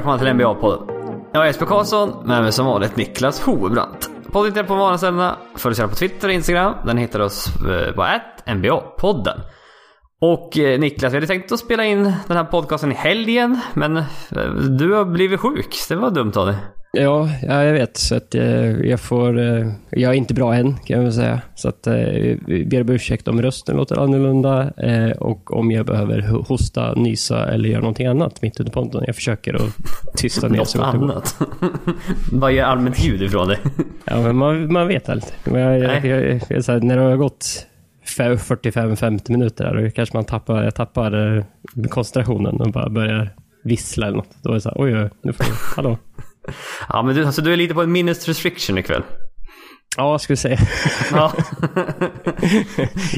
välkomna till NBA-podden. Jag är Jesper Karlsson, med mig som vanligt Niklas Hovebrant. Podden hittar på vanliga ställena. Följ oss gärna på Twitter och Instagram. Den hittar oss eh, på NBA-podden. Och eh, Niklas, vi hade tänkt att spela in den här podcasten i helgen, men eh, du har blivit sjuk. Det var dumt av dig. Ja, ja, jag vet. Så att eh, jag får... Eh, jag är inte bra än, kan jag väl säga. Så att eh, vi ber om ursäkt om rösten låter annorlunda eh, och om jag behöver hosta, nysa eller göra någonting annat mitt under podden. Jag försöker att tysta ner så gott det går. ger allmänt ljud ifrån dig? Ja, men man, man vet aldrig. Jag, jag, jag, jag, här, när det har gått fe- 45-50 minuter där, då kanske man tappar, jag tappar eh, koncentrationen och bara börjar vissla eller något. Då är det så här, oj, oj, nu får jag, hallå. Ja, men du, alltså, du är lite på en minutes restriction ikväll. Ja, ska vi säga. Ja.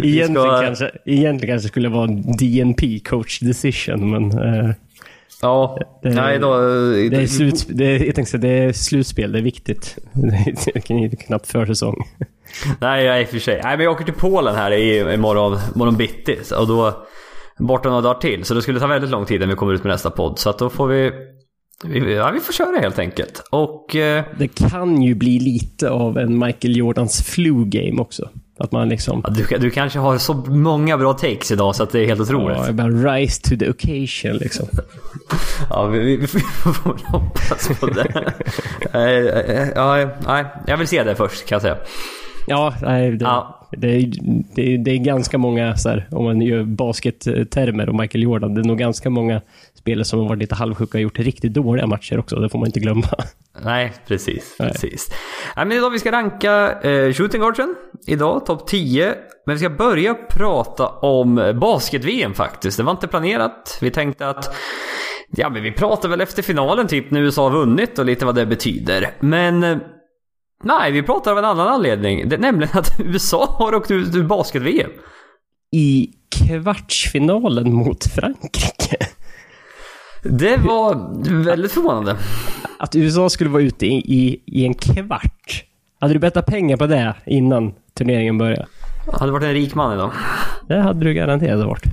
Egentligen, ska- kanske, egentligen kanske skulle vara en DNP, coach decision, men eh, ja. Det- Nej, då... det, är slut, det, är, jag tänkte det är slutspel, det är viktigt. Det är knappt försäsong. Nej, jag i och för sig. Nej, men jag åker till Polen här i, i morgon, morgon bitti. Och då borta några dagar till. Så det skulle ta väldigt lång tid innan vi kommer ut med nästa podd. Så att då får vi... vi ja, vi får köra helt enkelt. Och... Eh, Det kan ju bli lite av en Michael Jordans flu game också. Att man liksom... ja, du, du kanske har så många bra takes idag så att det är helt otroligt. Ja, bara rise to the occasion liksom. Ja, vi, vi, vi får hoppas på det. Eh, eh, ja, nej, jag vill se det först kan jag säga. Ja, nej, det, Ja. Det, är, det, det är ganska många, så här, om man gör baskettermer och Michael Jordan, det är nog ganska många spelare som har varit lite halvsjuka och gjort riktigt dåliga matcher också. Det får man inte glömma. Nej, precis. Nej. precis. Nej, men idag vi ska ranka eh, shooting guardsen. Idag topp 10. Men vi ska börja prata om basket-VM faktiskt. Det var inte planerat. Vi tänkte att ja, men vi pratar väl efter finalen typ när USA har vunnit och lite vad det betyder. Men eh, nej, vi pratar av en annan anledning. Det, nämligen att USA har åkt ut ur basket-VM. I kvartsfinalen mot Frankrike. Det var väldigt förvånande. Att USA skulle vara ute i, i, i en kvart. Hade du bettat pengar på det innan turneringen började? Hade varit en rik man idag. Det hade du garanterat varit.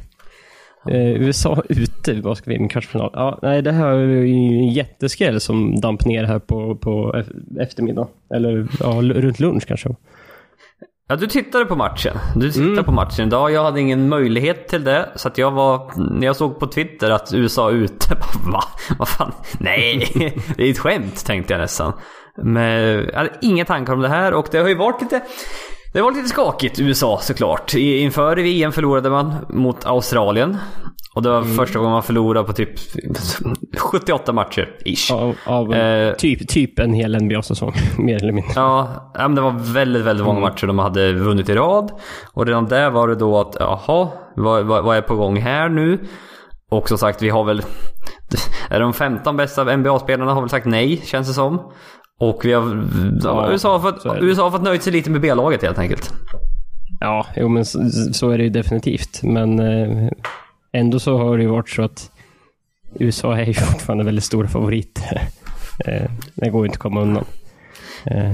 Eh, USA ute i basket-VM i kvartsfinal. Ja, nej, det här är ju en jätteskräll som damp ner här på, på ef- eftermiddag. Eller ja, runt lunch kanske. Ja, du tittade på matchen. Du tittade på matchen idag. Jag hade ingen möjlighet till det. Så att jag var... När jag såg på Twitter att USA är ute. Va? Vad fan? Nej! Det är ett skämt tänkte jag nästan. Men jag hade inga tankar om det här och det har ju varit lite... Det var lite skakigt USA såklart. Inför VM förlorade man mot Australien. Och det var första gången man förlorade på typ 78 matcher, ish. Av, av Eh. typ, typ en hel NBA-säsong, mer eller mindre. Ja, men det var väldigt, väldigt många matcher de hade vunnit i rad. Och redan där var det då att, jaha, vad, vad, vad är på gång här nu? Och som sagt, vi har väl... Är de 15 bästa NBA-spelarna har väl sagt nej, känns det som. Och vi har... Ja, USA, har fått. USA har fått nöjt sig lite med B-laget helt enkelt. Ja, jo, men så, så är det ju definitivt. Men eh, ändå så har det ju varit så att USA är ju fortfarande väldigt stora favoriter. Eh, det går ju inte att komma undan. Eh,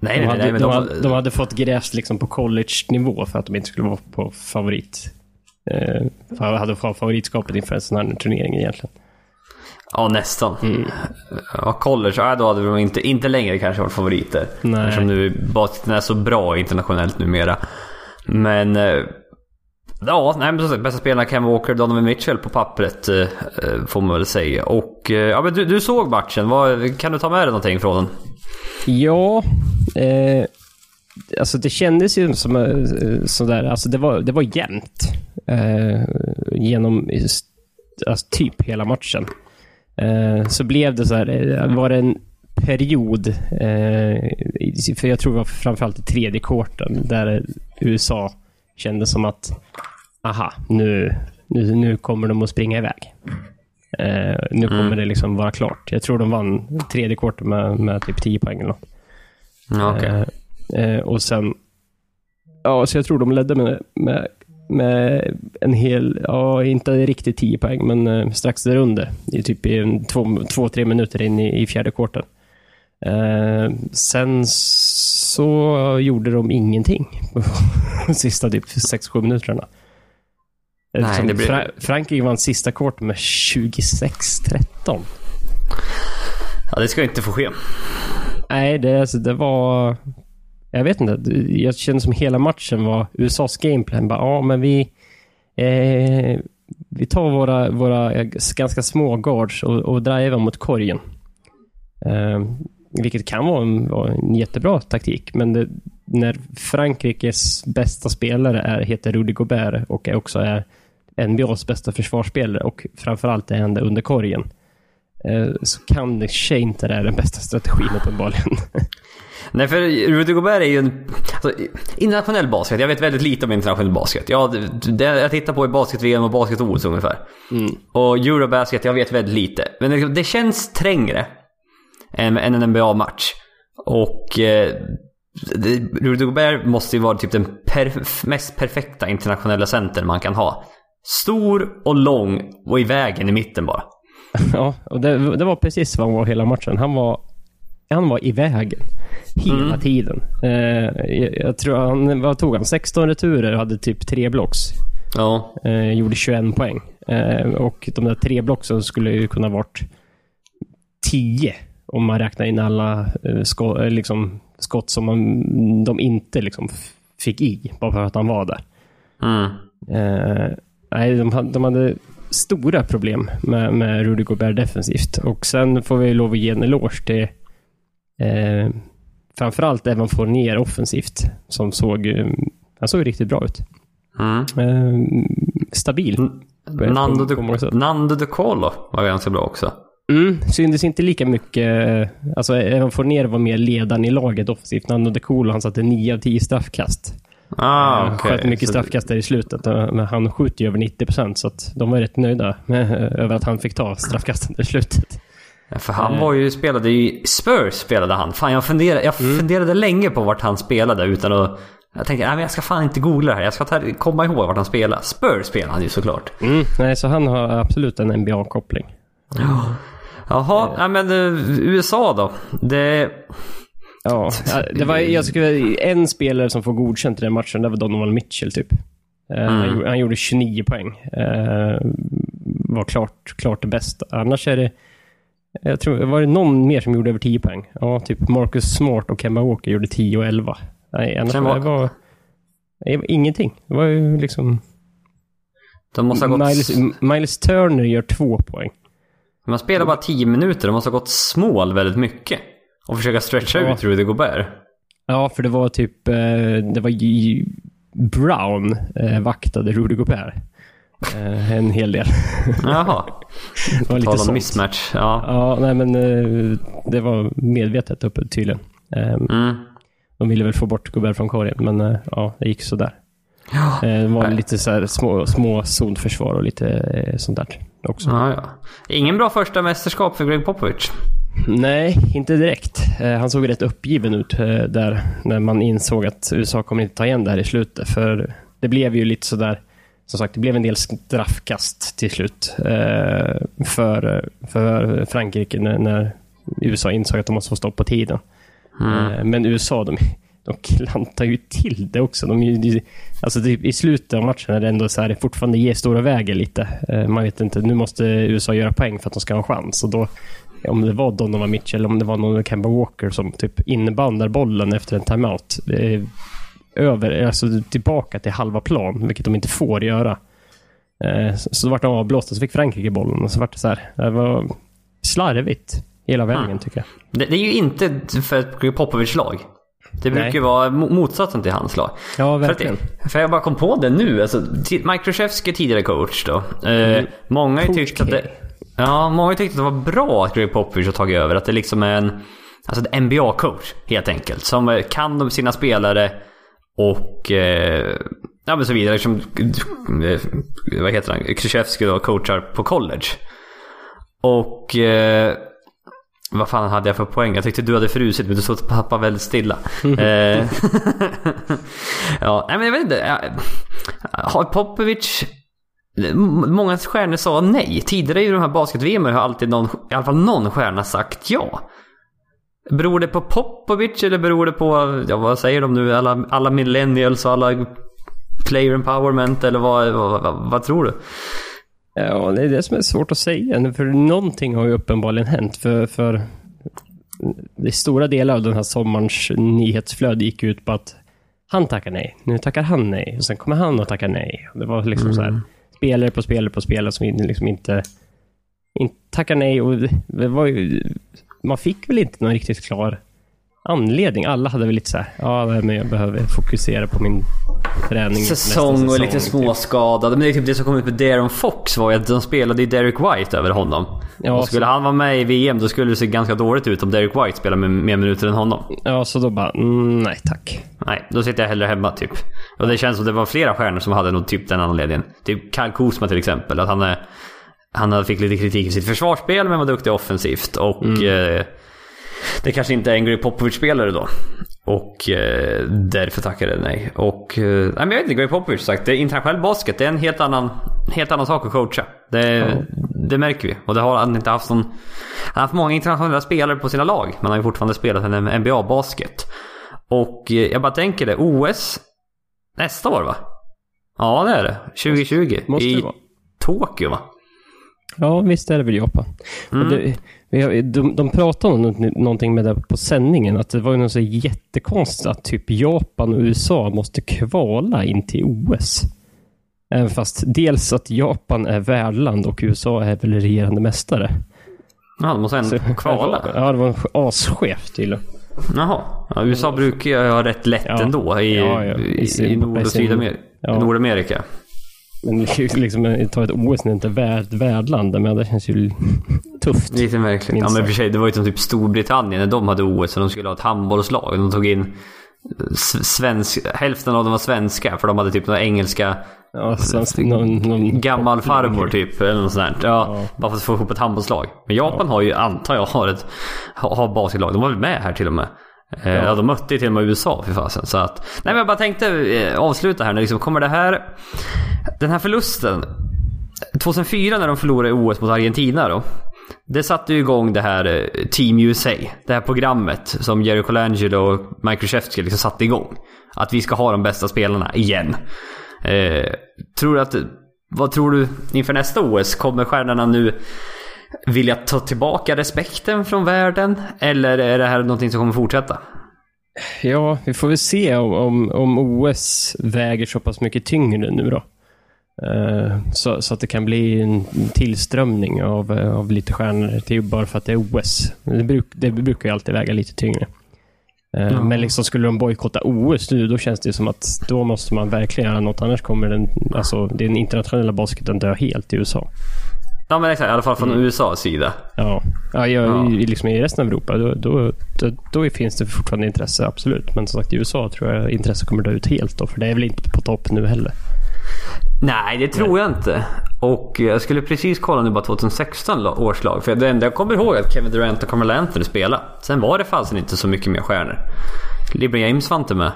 Nej, de, hade, nej men de, de, hade, de hade fått grävs liksom på college-nivå för att de inte skulle vara på favorit. Eh, hade fått favoritskapet inför en sån här turnering egentligen. Ja, nästan. Mm. Ja, college, ja, då hade de inte, inte längre kanske varit favoriter. Nej. Eftersom nu basketen är så bra internationellt numera. Men... Ja, nej, men som sagt, bästa spelarna Ken Walker, Donovan Mitchell på pappret eh, eh, får man väl säga. Och eh, ja, men du, du såg matchen. Vad, kan du ta med dig någonting från den? Ja, eh, alltså det kändes ju som eh, sådär, alltså det var, det var jämnt. Eh, genom alltså typ hela matchen. Eh, så blev det så här, eh, var det en period, eh, för jag tror det var framförallt i tredje kvarten, där USA kände som att, aha, nu, nu, nu kommer de att springa iväg. Eh, nu kommer det liksom vara klart. Jag tror de vann tredje kvarten med, med typ 10 poäng eller något. Ja, okej. Eh, eh, och sen... Ja, så jag tror de ledde med, med, med en hel... Ja, inte riktigt 10 poäng, men eh, strax därunder. I typ i två, två, tre minuter in i, i fjärde kvarten. Eh, sen så gjorde de ingenting på sista typ 6-7 minuterna. Nej, Liksom det blir- Fra- Frankrike vann sista kvarten med 26-13. Ja, det ska inte få ske. Nej, det, alltså, det var... Jag vet inte. Jag kände som hela matchen var USAs gameplan. Bara, ja, men vi... Eh, vi tar våra, våra ganska små guards och, och driver mot korgen. Eh, vilket kan vara en, vara en jättebra taktik, men det, när Frankrikes bästa spelare är, heter Rudy Gobert och är också är NBAs bästa försvarsspelare och framförallt är han det under korgen, eh, så kan det sig inte det är den bästa strategin uppenbarligen. Nej, för Rudy Gobert är ju en... Alltså, internationell basket, jag vet väldigt lite om internationell basket. Jag, det, jag tittar på i basket-VM och basket-OS ungefär. Mm. Och Eurobasket, jag vet väldigt lite. Men det, det känns trängre än, än en NBA-match. Och eh, Rudy Gobert måste ju vara typ den perf mest perfekta internationella center man kan ha. Stor och lång och i vägen i mitten bara. Ja, och det, det var precis vad han var hela matchen. Han var, han var i vägen. Hela Mm. tiden. Eh, jag, jag tror han, vad tog han? 16 returer och hade typ tre blocks. Ja. Eh, gjorde 21 poäng. Eh, och de där tre blocksen skulle ju kunna varit 10 om man räknar in alla eh, sko, eh, liksom, skott som man, de inte liksom, fick i, bara för att han var där. Mm. Eh, nej, de, hade- de hade stora problem med, med Rudy Gobert defensivt. Och sen får vi lov att ge en eloge till eh, framförallt Evan Fournier offensivt. Som såg, eh, han såg riktigt bra ut. Mm. Eh, stabil. Nando, de, sätt. Nando De Colo var ganska bra också. Mm, syntes inte lika mycket. eh, Alltså, även Fournier var mer ledaren i laget offensivt. Nando De Colo, han satte 9 av 10 straffkast. Ah, Han okej. sköt mycket Så- straffkast där i slutet. eh, Men han skjuter ju över 90 procent, så att de var rätt nöjda med, över att han fick ta straffkasten i slutet. Ja, för han var ju, spelade i Spurs spelade han. Fan jag funderade, jag Mm. funderade länge på vart han spelade utan att... Jag tänkte, nej men jag ska fan inte googla det här. Jag ska ta, komma ihåg vart han spelade. Spurs spelade han ju såklart. Mm, nej, så han har absolut en NBA-koppling. Jaha, nej men eh, USA då. Det... Ja, det var, jag skulle, en spelare som får godkänt i den matchen, det var Donovan Mitchell typ. Eh, han, Mm. gjorde, han gjorde 29 poäng. Eh, var klart, klart det bästa. Annars är det... Jag tror, var det någon mer som gjorde över 10 poäng? Ja, typ Marcus Smart och Kemba Walker gjorde 10 och 11. Nej, annars var- det var, det var ingenting. Det var ju liksom... De måste ha gått... Miles, Miles Turner gör två poäng. Man spelar bara 10 minuter. De måste ha gått small väldigt mycket. Och försöka stretcha Ja. ut Rudy Gobert. Ja, för det var typ... eh, Det var Brown eh, vaktade Rudy Gobert. Eh, en hel del. Jaha. Det var lite Tal om mismatch. Ja. Ja, nej men det var medvetet uppe tydligen. Eh, Mm. De ville väl få bort Gobert från korgen, men ja, det gick sådär. Ja. Det var lite så små, små zonförsvar och lite sånt där också. Ja, ja. Ingen bra första mästerskap för Greg Popovich. Nej, inte direkt. Eh, Han såg rätt uppgiven ut eh, där när man insåg att USA kommer inte ta igen det här i slutet. För det blev ju lite sådär, som sagt, det blev en del straffkast till slut eh, för, för Frankrike när, när USA insåg att de måste få stopp på tiden. Mm. Men USA, de, de klantar ju till det också. De, alltså I slutet av matchen är det ändå så här, det fortfarande ger stora väger lite. Eh, Man vet inte, nu måste USA göra poäng för att de ska ha en chans. Och då, om det var Donovan Mitchell, om det var någon Kemba Walker som typ innebandar bollen efter en timeout. eh, Över, alltså tillbaka till halva plan, vilket de inte får göra. Eh, Så, så vart de avblåsta, så fick Frankrike bollen och så vart det så här. Det var slarvigt hela vägen Mm. tycker jag. Det, det är ju inte för ett Greg Popovich-lag. Det brukar ju vara mo- motsatsen till hans lag. Ja, För, att verkligen. det, för jag bara kom på det nu. Alltså, Mike Krzyzewski tidigare coach då. Eh, Många har Mm. Tyckt att det... Ja, många har ju tyckt att det var bra att Greg Popovich har tagit över. Att det liksom är en... Alltså en NBA-coach helt enkelt. Som eh, kan de sina spelare och... Eh, ja men så vidare. Som, eh, vad heter han? Krzyzewski då coachar på college. Och... Eh, vad fan hade jag för poäng? Jag tyckte du hade frusit men du stod pappa väldigt stilla. Eh, ja, nej men jag vet inte. Har Popovic... Många stjärnor sa nej. Tidigare i de här basket-VM har alltid någon, i alla fall någon stjärna sagt ja. Beror det på Popovic eller beror det på, ja vad säger de nu, alla, alla millennials och alla player empowerment eller vad, vad, vad, vad tror du? Ja, det är det som är svårt att säga. För någonting har ju uppenbarligen hänt. För, för det stora delar av den här sommarens nyhetsflöde gick ut på att han tackar nej, nu tackar han nej, och sen kommer han och tackar nej. Det var liksom mm. så här, spelare på spelare på spelare som liksom inte, inte tackar nej. Och det var ju, man fick väl inte någon riktigt klar anledning. Alla hade väl lite så här, ja, men jag behöver fokusera på min träning. Säsong och lite typ. småskadade. Men det är typ det som kom ut med Darren Fox var ju att de spelade i Derek White över honom. Ja, och skulle så... han vara med i VM då skulle det se ganska dåligt ut om Derek White spelar med mer minuter än honom. Ja, så då bara, mm, nej tack. Nej, då sitter jag hellre hemma typ. Och det känns som det var flera stjärnor som hade nog typ den anledningen. Typ Kyle Kuzma till exempel. Att han, han fick lite kritik i sitt försvarsspel men var duktig offensivt. Och mm. eh, det kanske inte är en Greg Popovich-spelare då. Och eh, därför tackade jag nej. Och, eh, nej men jag vet inte, Greg Popovich sagt, det är internationell basket, det är en helt annan, helt annan sak att coacha. Det, ja. det märker vi. Och det har han inte haft någon... Han har haft många internationella spelare på sina lag, men han har ju fortfarande spelat en NBA-basket. Och eh, jag bara tänker det, OS nästa år va? Ja det är det. 2020. Måste I det vara. Tokyo va? Ja, visst är det väl Japan. Mm. Det, de, de pratade om någonting med det på sändningen, att det var något så jättekonstigt att typ Japan och USA måste kvala in till OS. Även fast dels att Japan är värdland och USA är väl regerande mästare. Ja, de måste ändå så, kvala? Ja, det var aschef tydligen. Jaha. Ja, USA brukar ju ha rätt lätt ja. ändå i, ja, ja. I, i, i Nord och Sydamerika. Ja. Nordamerika. Men liksom, ta ett OS när det inte är värd, värdland, men det känns ju tufft. Lite märkligt. Ja men för sig, det var ju som typ Storbritannien när de hade OS och de skulle ha ett handbollslag. De tog in svensk, hälften av dem var svenska för de hade typ några engelska Ja, svensk, någon, någon gammal farmor typ. Eller något sånt där. Ja, ja. Bara för att få ihop ett handbollslag. Men Japan ja. har ju, antar jag, har ett har basketlag. De var väl med här till och med. Ja. Eh, ja, de mötte ju till och med USA för fasen. Så att... Nej men jag bara tänkte eh, avsluta här nu. Liksom, kommer det här... Den här förlusten. 2004 när de förlorade OS mot Argentina då. Det satte ju igång det här eh, Team USA. Det här programmet som Jerry Colangelo och Mike Krzyzewski liksom satte igång. Att vi ska ha de bästa spelarna igen. Eh, tror du att... Vad tror du inför nästa OS? Kommer stjärnorna nu vilja ta tillbaka respekten från världen? Eller är det här någonting som kommer fortsätta? Ja, vi får väl se om, om, om OS väger så pass mycket tyngre nu då. Uh, så, så, att det kan bli en tillströmning av, av lite stjärnor till bara för att det är OS. Det, bruk, det brukar ju alltid väga lite tyngre. Mm. Men liksom skulle de bojkotta OS nu, då känns det som att då måste man verkligen göra något. Annars kommer den, alltså, den internationella basketen dö helt i USA. Ja men exakt, i alla fall från mm. USAs sida. Ja, ja, jag, ja. I, liksom i resten av Europa då, då, då, då, finns det fortfarande intresse, absolut. Men som sagt i USA tror jag intresset kommer dö ut helt då, för det är väl inte på topp nu heller. Nej, det tror Nej. jag inte. Och jag skulle precis kolla nu bara 2016 års lag. För det enda jag kommer ihåg är att Kevin Durant och Carmelo Anthony spelade. Sen var det fasen inte så mycket mer stjärnor. LeBron James var inte med.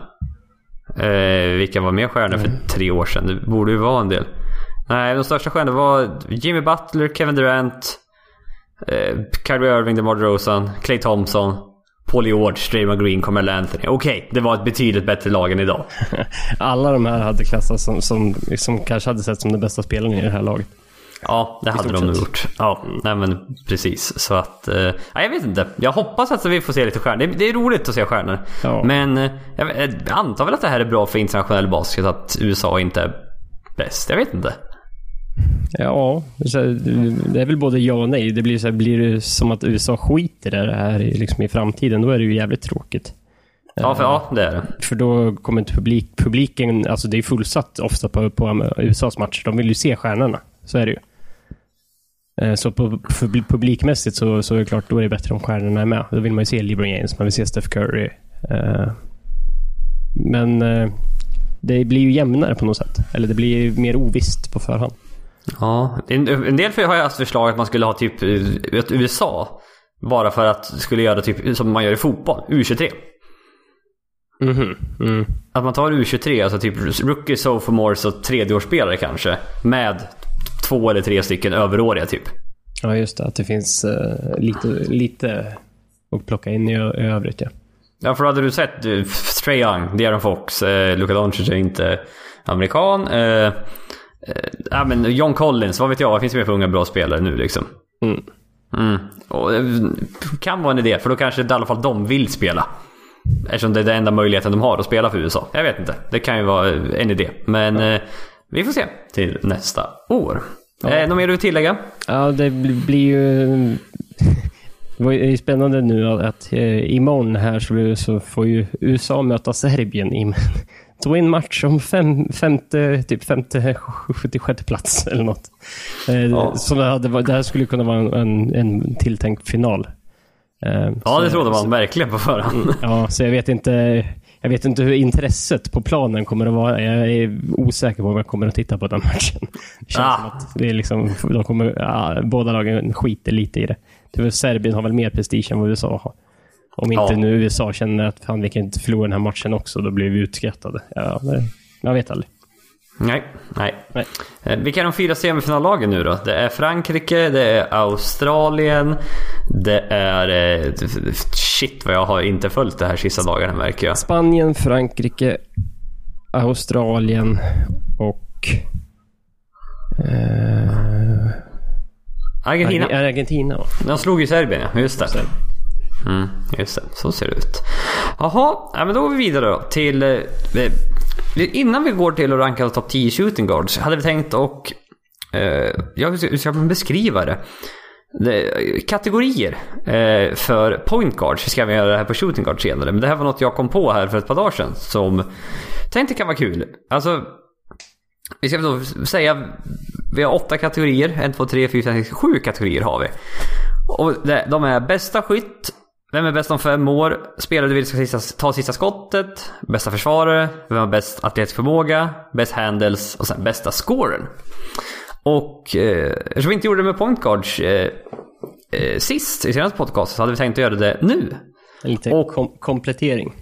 Eh, vilka var mer stjärnor för tre år sedan? Det borde ju vara en del. Nej, de största stjärnorna var Jimmy Butler, Kevin Durant, eh, Kyrie Irving, DeMar DeRozan, Clay Thompson, Paul George, Draymond Green, Carmelo Anthony. Okej, okay, det var ett betydligt bättre lag än idag. Alla de här hade klassats som, som, som kanske hade sett som den bästa spelaren i det här laget. Ja, det hade de nog gjort. Ja, mm. nej men precis. Så att... Eh, jag vet inte. Jag hoppas att vi får se lite stjärnor. Det, det är roligt att se stjärnor. Ja. Men eh, jag, jag antar väl att det här är bra för internationell basket, att USA inte är bäst. Jag vet inte. Ja, det är väl både ja och nej. Det blir, så här, blir det som att USA skiter i det här liksom i framtiden, då är det ju jävligt tråkigt. Ja, för, ja, det är det. För då kommer inte publik, publiken, alltså det är fullsatt ofta på, på USAs matcher. De vill ju se stjärnorna. Så är det ju. Eh, så på, publikmässigt så, så är det klart, då är det bättre om stjärnorna är med. Då vill man ju se LeBron James, man vill se Steph Curry. Eh, men eh, det blir ju jämnare på något sätt. Eller det blir mer ovisst på förhand. Ja, en, del har ju haft förslag att man skulle ha typ ett USA. Bara för att skulle göra typ som man gör i fotboll, U23. Mm -hmm. mm. Att man tar U23, alltså typ rookie, sophomores och tredjeårsspelare kanske. Med två eller tre stycken överåriga typ. Ja just det, att det finns uh, lite, lite att plocka in i, i övrigt ja. Ja för hade du sett uh, Trey Young, De'Aaron Fox, uh, Luka Doncic är inte amerikan. Uh, ja men John Collins, vad vet jag, vad finns det mer för unga bra spelare nu liksom? Mm. Mm. Och det kan vara en idé, för då kanske i alla fall de vill spela. Eftersom det är den enda möjligheten de har att spela för USA. Jag vet inte. Det kan ju vara en idé. Men eh, vi får se till nästa år. Ja. Eh, något mer du vill tillägga? Ja, det blir ju... Det ju spännande nu att eh, imorgon här så får ju USA möta Serbien i då en match om fem, femte, typ femte, 76 plats eller något. Eh, ja. Så det, hade, det här skulle kunna vara en, en, en tilltänkt final. Eh, ja, det trodde man så, verkligen på förhand. Mm, ja, så jag vet inte. Jag vet inte hur intresset på planen kommer att vara. Jag är osäker på om jag kommer att titta på den matchen. Det känns ah. som att det är liksom, de kommer, ja, båda lagen skiter lite i det. det Serbien har väl mer prestige än vad USA har. Om inte ja. nu USA känner att fan, vi kan inte förlora den här matchen också, då blir vi utskrattade. Ja, jag vet aldrig. Nej, nej. nej. Eh, vilka är de fyra semifinallagen nu då? Det är Frankrike, det är Australien, det är... Eh, shit vad jag har inte följt det här sista dagarna märker jag. Spanien, Frankrike, Australien och... Eh, Argentina. Argentina. De slog ju Serbien ja, just det. Mm, just det, så ser det ut. Jaha, ja, men då går vi vidare då till... Eh, innan vi går till att ranka topp 10 shooting guards hade vi tänkt och... Eh, jag ska beskriva det. kategorier eh, för point guards ska vi göra det här på shooting guards senare. Men det här var något jag kom på här för ett par dagar sedan som tänkte kan vara kul. Alltså, vi ska då säga vi har åtta kategorier. En, två, tre, fyra, fem, sex, sju kategorier har vi. Och de är bästa skytt, vem är bäst om fem år? Spelare du vill ska sista, ta sista skottet. Bästa försvarare. Vem har bäst atletisk förmåga? Bäst handles och sen bästa scoren. Och eh, eftersom vi inte gjorde det med point guards eh, eh, sist i senaste podcast så hade vi tänkt att göra det nu. Lite och, kom komplettering.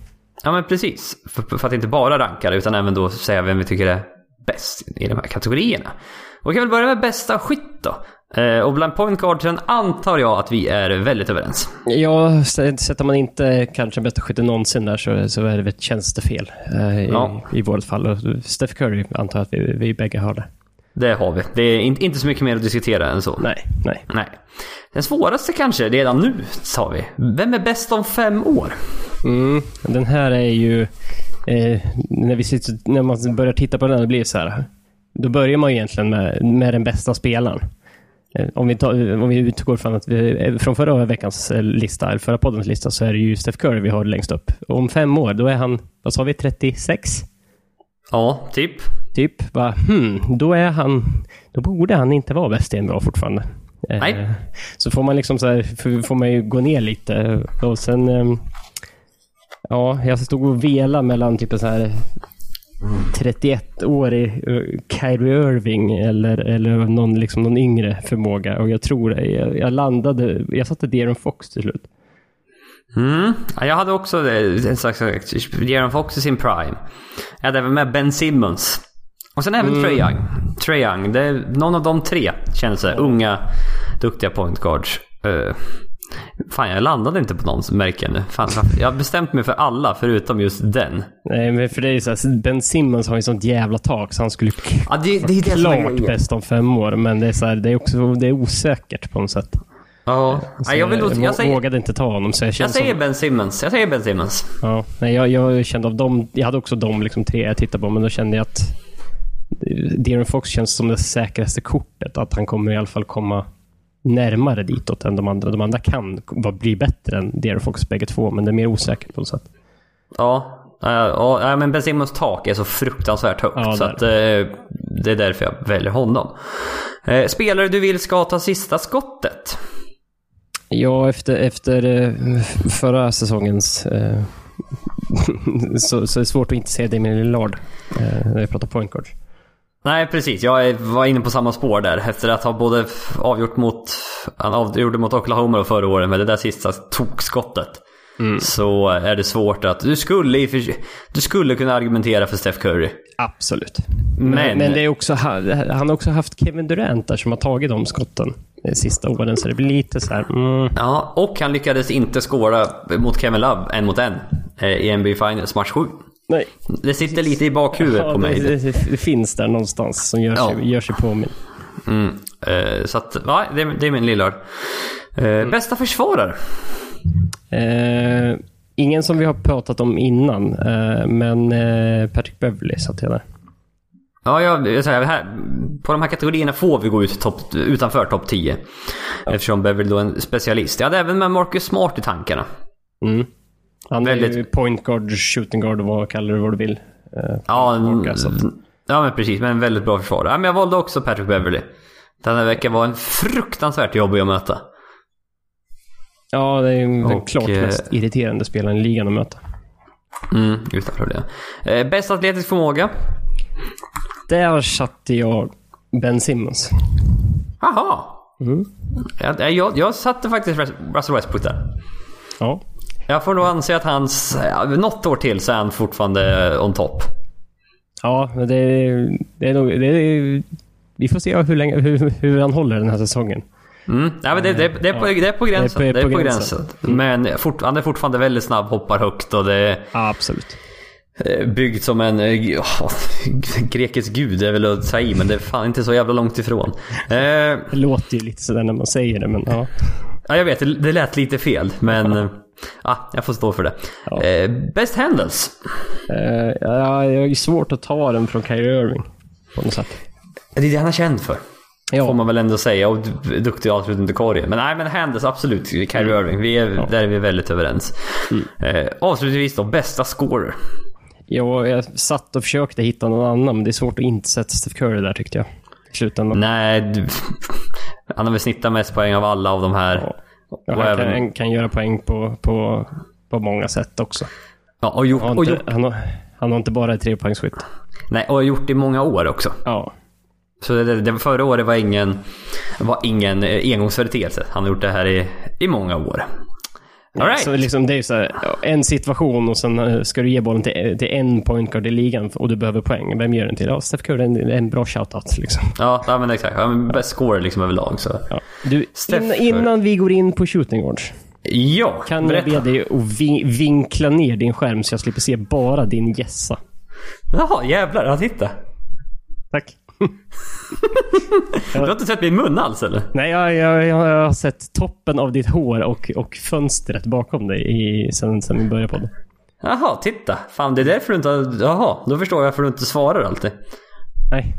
Ja men precis. För, för, att inte bara ranka det utan även då säga vem vi tycker är bäst i de här kategorierna. Och vi kan väl börja med bästa skytt då. Eh, och bland point guardsen antar jag att vi är väldigt överens. Ja, sätter man inte kanske bästa skytte någonsin där så, så är det väl tjänstefel eh, ja. i, i vårt fall. Och Steph Curry antar jag att vi, vi bägge har det. Det har vi. Det är inte, inte så mycket mer att diskutera än så. Nej, nej. nej. Den svåraste kanske redan nu, sa vi. Vem är bäst om fem år? Mm, den här är ju... Eh, när, vi sitter, när man börjar titta på den, det blir så här. Då börjar man egentligen med, med den bästa spelaren. Eh, om vi, tar, om vi utgår från att vi, eh, från förra veckans eh, lista, eller förra poddens lista, så är det ju Steph Curry vi har längst upp. Och om fem år, då är han, vad sa vi, 36? Ja, typ. Typ, va, hmm, då är han, då borde han inte vara bäst i NBA fortfarande. Nej. så får man liksom så här, får man ju gå ner lite och sen, ja, jag stod och vela mellan typ så här 31-årig uh, Kyrie Irving eller, eller någon, liksom någon yngre förmåga. Och jag tror, jag, jag landade, jag satte Deron Fox till slut. Mm. jag hade också en slags Deron Fox i sin prime. Jag hade även med Ben Simmons. Och sen även mm. Trae Young. Trae Young, det är någon av de tre känns det. Unga, duktiga point guards. Uh, Fan, jag landade inte på någon märke nu. Fan, jag har bestämt mig för alla förutom just den. Nej, men för det är ju såhär, Ben Simmons har ju sånt jävla tak så han skulle ja, det, det är klart det bäst om fem år. Men det är, så här, det är också det är osäkert på något sätt. Ja, så jag, vill, jag, jag säger, vågade inte ta honom. Så jag, jag säger som, Ben Simmons. Jag säger Ben Simmons. Ja, nej, jag, jag kände av dem, jag hade också de liksom tre jag tittade på, men då kände jag att Deron Fox känns som det säkraste kortet. Att han kommer i alla fall komma närmare ditåt än de andra. De andra kan bli bättre än Deer Fox bägge två, men det är mer osäkert på något sätt. Ja, ja, men Ben Simmons tak är så fruktansvärt högt. Ja, så att, eh, det är därför jag väljer honom. Eh, spelare du vill ska ta sista skottet? Ja, efter, efter eh, förra säsongens så, så är det svårt att inte säga Damien Lillard när jag pratar point guard. Nej precis, jag var inne på samma spår där. Efter att ha både avgjort mot... Han avgjorde mot Oklahoma förra året med det där sista tokskottet. Mm. Så är det svårt att... Du skulle, du skulle kunna argumentera för Steph Curry. Absolut. Men, men, det är också, han har också haft Kevin Durant där som har tagit de skotten de sista åren. Så det blir lite så här... Mm. Ja, och han lyckades inte skåra mot Kevin Love en mot en eh, i NBA Finals match 7. Nej. Det sitter lite i bakhuvudet ja, på mig. Det, det, det, finns där någonstans som gör, ja. sig, gör sig påminn. Mm. Uh, så att, ja, det, det är min Lillard. Eh, bästa försvarare? Eh, ingen som vi har pratat om innan, eh, men eh, Patrick Beverley satt jag där. Ja, jag, jag säger, här, på de här kategorierna får vi gå ut top, utanför topp 10. Eftersom Beverly då är en specialist. Jag hade även med Marcus Smart i tankarna. Mm. Han är ju Väldigt- point guard, shooting guard, vad kallar du vad du vill. Eh, Ja, så att- ja men precis. Men en väldigt bra försvarare. Ja, men jag valde också Patrick Beverly. Den här veckan var en fruktansvärt jobbig att möta. ja, det är ju den Och, klart eh, mest irriterande spelaren i ligan att möta. Mm, utanför det. Eh, bäst atletisk förmåga? Där satte jag Ben Simmons. Jaha. Mm. Jag, jag, jag satte faktiskt Russell Westbrook där. Ja. Jag får nog anse att hans... Ja, något år till så är han fortfarande on top. Ja, men det är, det är nog... Det är, vi får se hur, länge, hur, hur han håller den här säsongen. Mm. Ja, men det, det, det, är på, det är på gränsen. Det är Det på- är på, gränsen. Men fort, han är fortfarande väldigt snabb, hoppar högt och det är Ja, absolut. eh, byggt som en ja, grekisk gud. Det är väl att ta i, men det är fan inte så jävla långt ifrån. Eh, Det låter ju lite sådär när man säger det, men ja. ja, jag vet, det, det lät lite fel, men ja, jag får stå för det. Ja. Eh, best handles? Eh, ja, jag är svårt att ta den från Kyrie Irving. På något sätt. Det är det han är känd för. Får Ja, man väl ändå säga. Och duktig avslutning till korgen. Men nej men handles absolut. Kyrie Irving. Vi är, Där är vi väldigt överens. Eh, avslutningsvis då, bästa scorer. jag, jag satt och försökte hitta någon annan, men det är svårt att inte sätta Steph Curry där tyckte jag. I slutändan. Nej, du, han har väl snittat mest poäng av alla av de här. Ja. Och han kan, även- han kan göra poäng på, på, på många sätt också. Ja, och gjort, Han har och inte, gjort, han har, han har inte bara trepoängsskytt. nej, och gjort i många år också. Ja. Så det, det, förra året var ingen, var ingen eh, engångsföreteelse. Han har gjort det här i, i många år. All right. Så liksom det är så här, en situation och sen eh, ska du ge bollen till, till en point guard i ligan och du behöver poäng. Vem ger den till? Ja, Steph Curry är en, en bra shoutout liksom. Ja, ja, men exakt. Ja, men bäst scorer liksom överlag. Så. Ja. Du, Steph innan, vi går in på shooting guards. Ja, Kan jag berätta. be dig att vi, vinkla ner din skärm så jag slipper se bara din gässa? Jaha, jävlar. Ja, titta. Tack. Du har inte sett min mun alls eller? Nej, jag, jag, jag har sett toppen av ditt hår och, och fönstret bakom dig i, sen, sen vi började podda. Jaha, titta. Fan, det är därför du inte har... Jaha, då förstår jag varför du inte svarar alltid. Nej.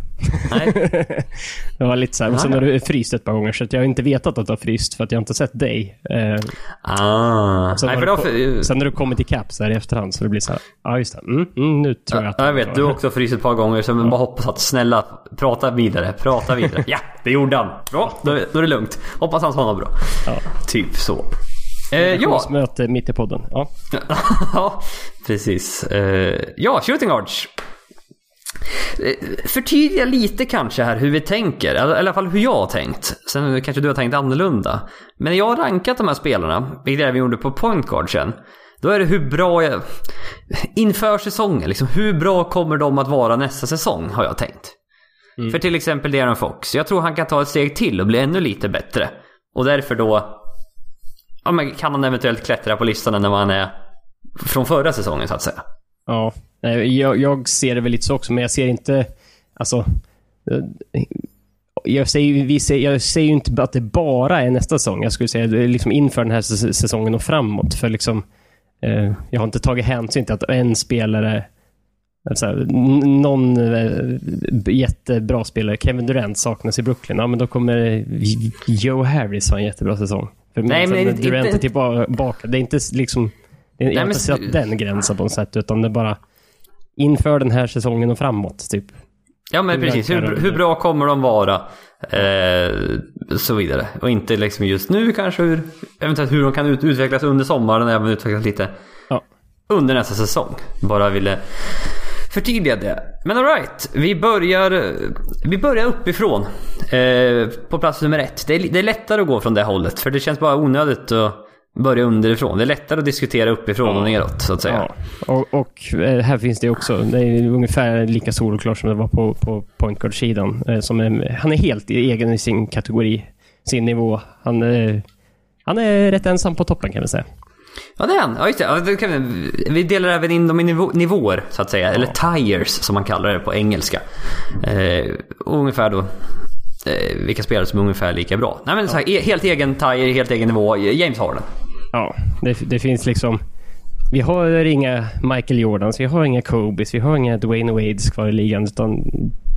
Nej. det var lite så här. Och sen har du fryst ett par gånger så jag har inte vetat att du har fryst för att jag inte sett dig. Eh, Ah. sen, Nej, har för du för, sen har du kommit ikapp så här i efterhand så det blir så här. Ja, just det. Mm, mm, nu tror jag att... ja, jag vet, du har också fryst ett par gånger så jag bara hoppas att snälla prata vidare, prata vidare. ja, det gjorde han. Bra, då, då är det lugnt. Hoppas han något bra. Ja. Typ så. Eh, ja. Möte mitt i podden. Ja. ja, precis. Eh, ja, shooting guards. Förtydliga lite kanske här hur vi tänker, eller i alla fall hur jag har tänkt. Sen kanske du har tänkt annorlunda. Men när jag har rankat de här spelarna, vilket även gjorde på point guard sen. Då är det hur bra jag... Inför säsongen, liksom, hur bra kommer de att vara nästa säsong har jag tänkt. För till exempel Darren Fox, jag tror han kan ta ett steg till och bli ännu lite bättre. Och därför då ja, men kan han eventuellt klättra på listan när man är från förra säsongen så att säga. Ja, nej, jag, jag ser det väl lite så också, men jag ser inte... Alltså... eh, Jag säger, vi säger, jag säger ju inte att det bara är nästa säsong. Jag skulle säga liksom inför den här säs- säsongen och framåt. För liksom... Eh, jag har inte tagit hänsyn till att en spelare... Här, n- någon eh, jättebra spelare, Kevin Durant, saknas i Brooklyn. Ja, men då kommer Joe Harris ha en jättebra säsong. För Nej, men Durant inte- är tillbaka. Det är inte liksom... Jag har men inte s- satt den gränsen på något sätt, utan det är bara inför den här säsongen och framåt, typ. Ja men Hur precis, hur, hur bra kommer de vara? Eh, så vidare. Och inte liksom just nu kanske hur, eventuellt hur de kan ut, utvecklas under sommaren även utvecklas lite Ja. under nästa säsong. Bara ville förtydliga det. Men alright, vi börjar, vi börjar uppifrån. Eh, på plats nummer ett. Det är, det är lättare att gå från det hållet. För det känns bara onödigt att börja underifrån. Det är lättare att diskutera uppifrån och neråt så att säga. Ja. Och, och eh, här finns det också, det är ungefär lika solklart som det var på, på point guard-sidan. Eh, han är helt egen i sin kategori, sin nivå. Han, eh, han är rätt ensam på toppen kan vi säga. Ja det är han. Ja, just det. Ja, vi delar även in dem i nivå, nivåer så att säga. Eller tires som man kallar det på engelska. Eh, ungefär då eh, vilka spelare som är ungefär lika bra. Nej men så här, e- helt egen tire, helt egen nivå. James Harden. Ja, det, det finns liksom... Vi har inga Michael Jordans, vi har inga Kobes, vi har inga Dwayne Wades kvar i ligan. Utan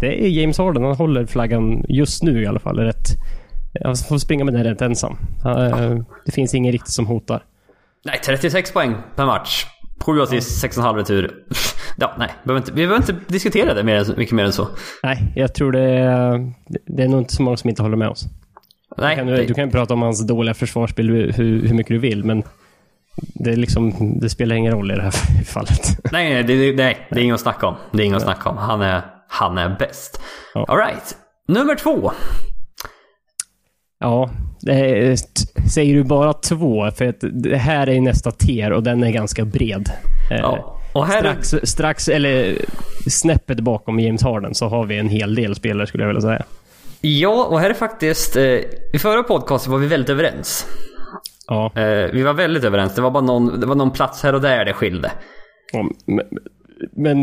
det är James Harden. Han håller flaggan just nu i alla fall. Rätt, han får springa med den rätt ensam. Han, Det finns ingen riktigt som hotar. Nej, 36 poäng per match. 7 assist, 6,5 retur. Ja, nej. Behöver, inte, vi behöver inte diskutera det mer, mycket mer än så. Nej, jag tror det är, det är nog inte så många som inte håller med oss. Nej, Du kan, det- du kan ju prata om hans dåliga försvarsspel hur, hur mycket du vill, men det, är liksom, det spelar ingen roll i det här fallet. nej, nej, det, nej, det är inget att snacka om. Det är inget att snacka om. Han är, han är bäst. Ja. Alright. Nummer två. Ja, är, säger du bara två? För att det här är nästa tier och den är ganska bred. Eh, Ja. Och här är, strax, strax, eller snäppet bakom James Harden så har vi en hel del spelare skulle jag vilja säga. ja, och här är faktiskt... Eh, I förra podcasten var vi väldigt överens. Ja, Eh, vi var väldigt överens. Det var bara någon, det var någon plats här och där det skilde. om- men, men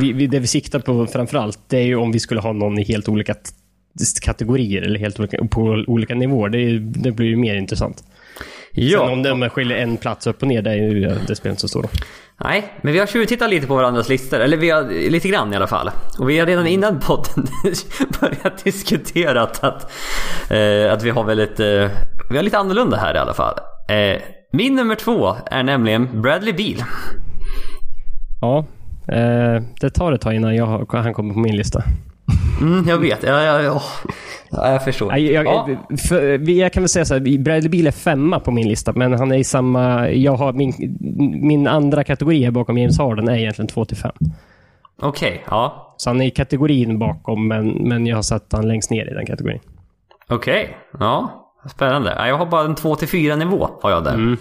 vi, vi, det vi siktar på framförallt det är ju om vi skulle ha någon i helt olika kategorier eller helt olika, på olika nivåer. Det, är, det blir ju mer intressant. Sen om man skiljer en plats upp och ner, det, är ju, det spelar inte så stor roll. Nej, men vi har tjuvtittat lite på varandras listor. Eller vi har lite grann i alla fall. Och vi har redan innan podden börjat diskutera att, eh, att vi har väldigt... Eh, vi har lite annorlunda här i alla fall. Eh, min nummer två är nämligen Bradley Beal. Ja, eh, det tar ett tag innan jag, han kommer på min lista. Mm, jag vet. Ja, ja, ja. ja jag förstår. Jag, ja. för, jag kan väl säga så här, Bradley Beal är femma på min lista, men han är i samma... Jag har min, min andra kategori här bakom James Harden är egentligen 2 till 5. Okej, ja. Så han är i kategorin bakom, men, men jag har satt han längst ner i den kategorin. Okej, ja. Spännande. Ja, Jag har bara en 2-4 nivå har jag där.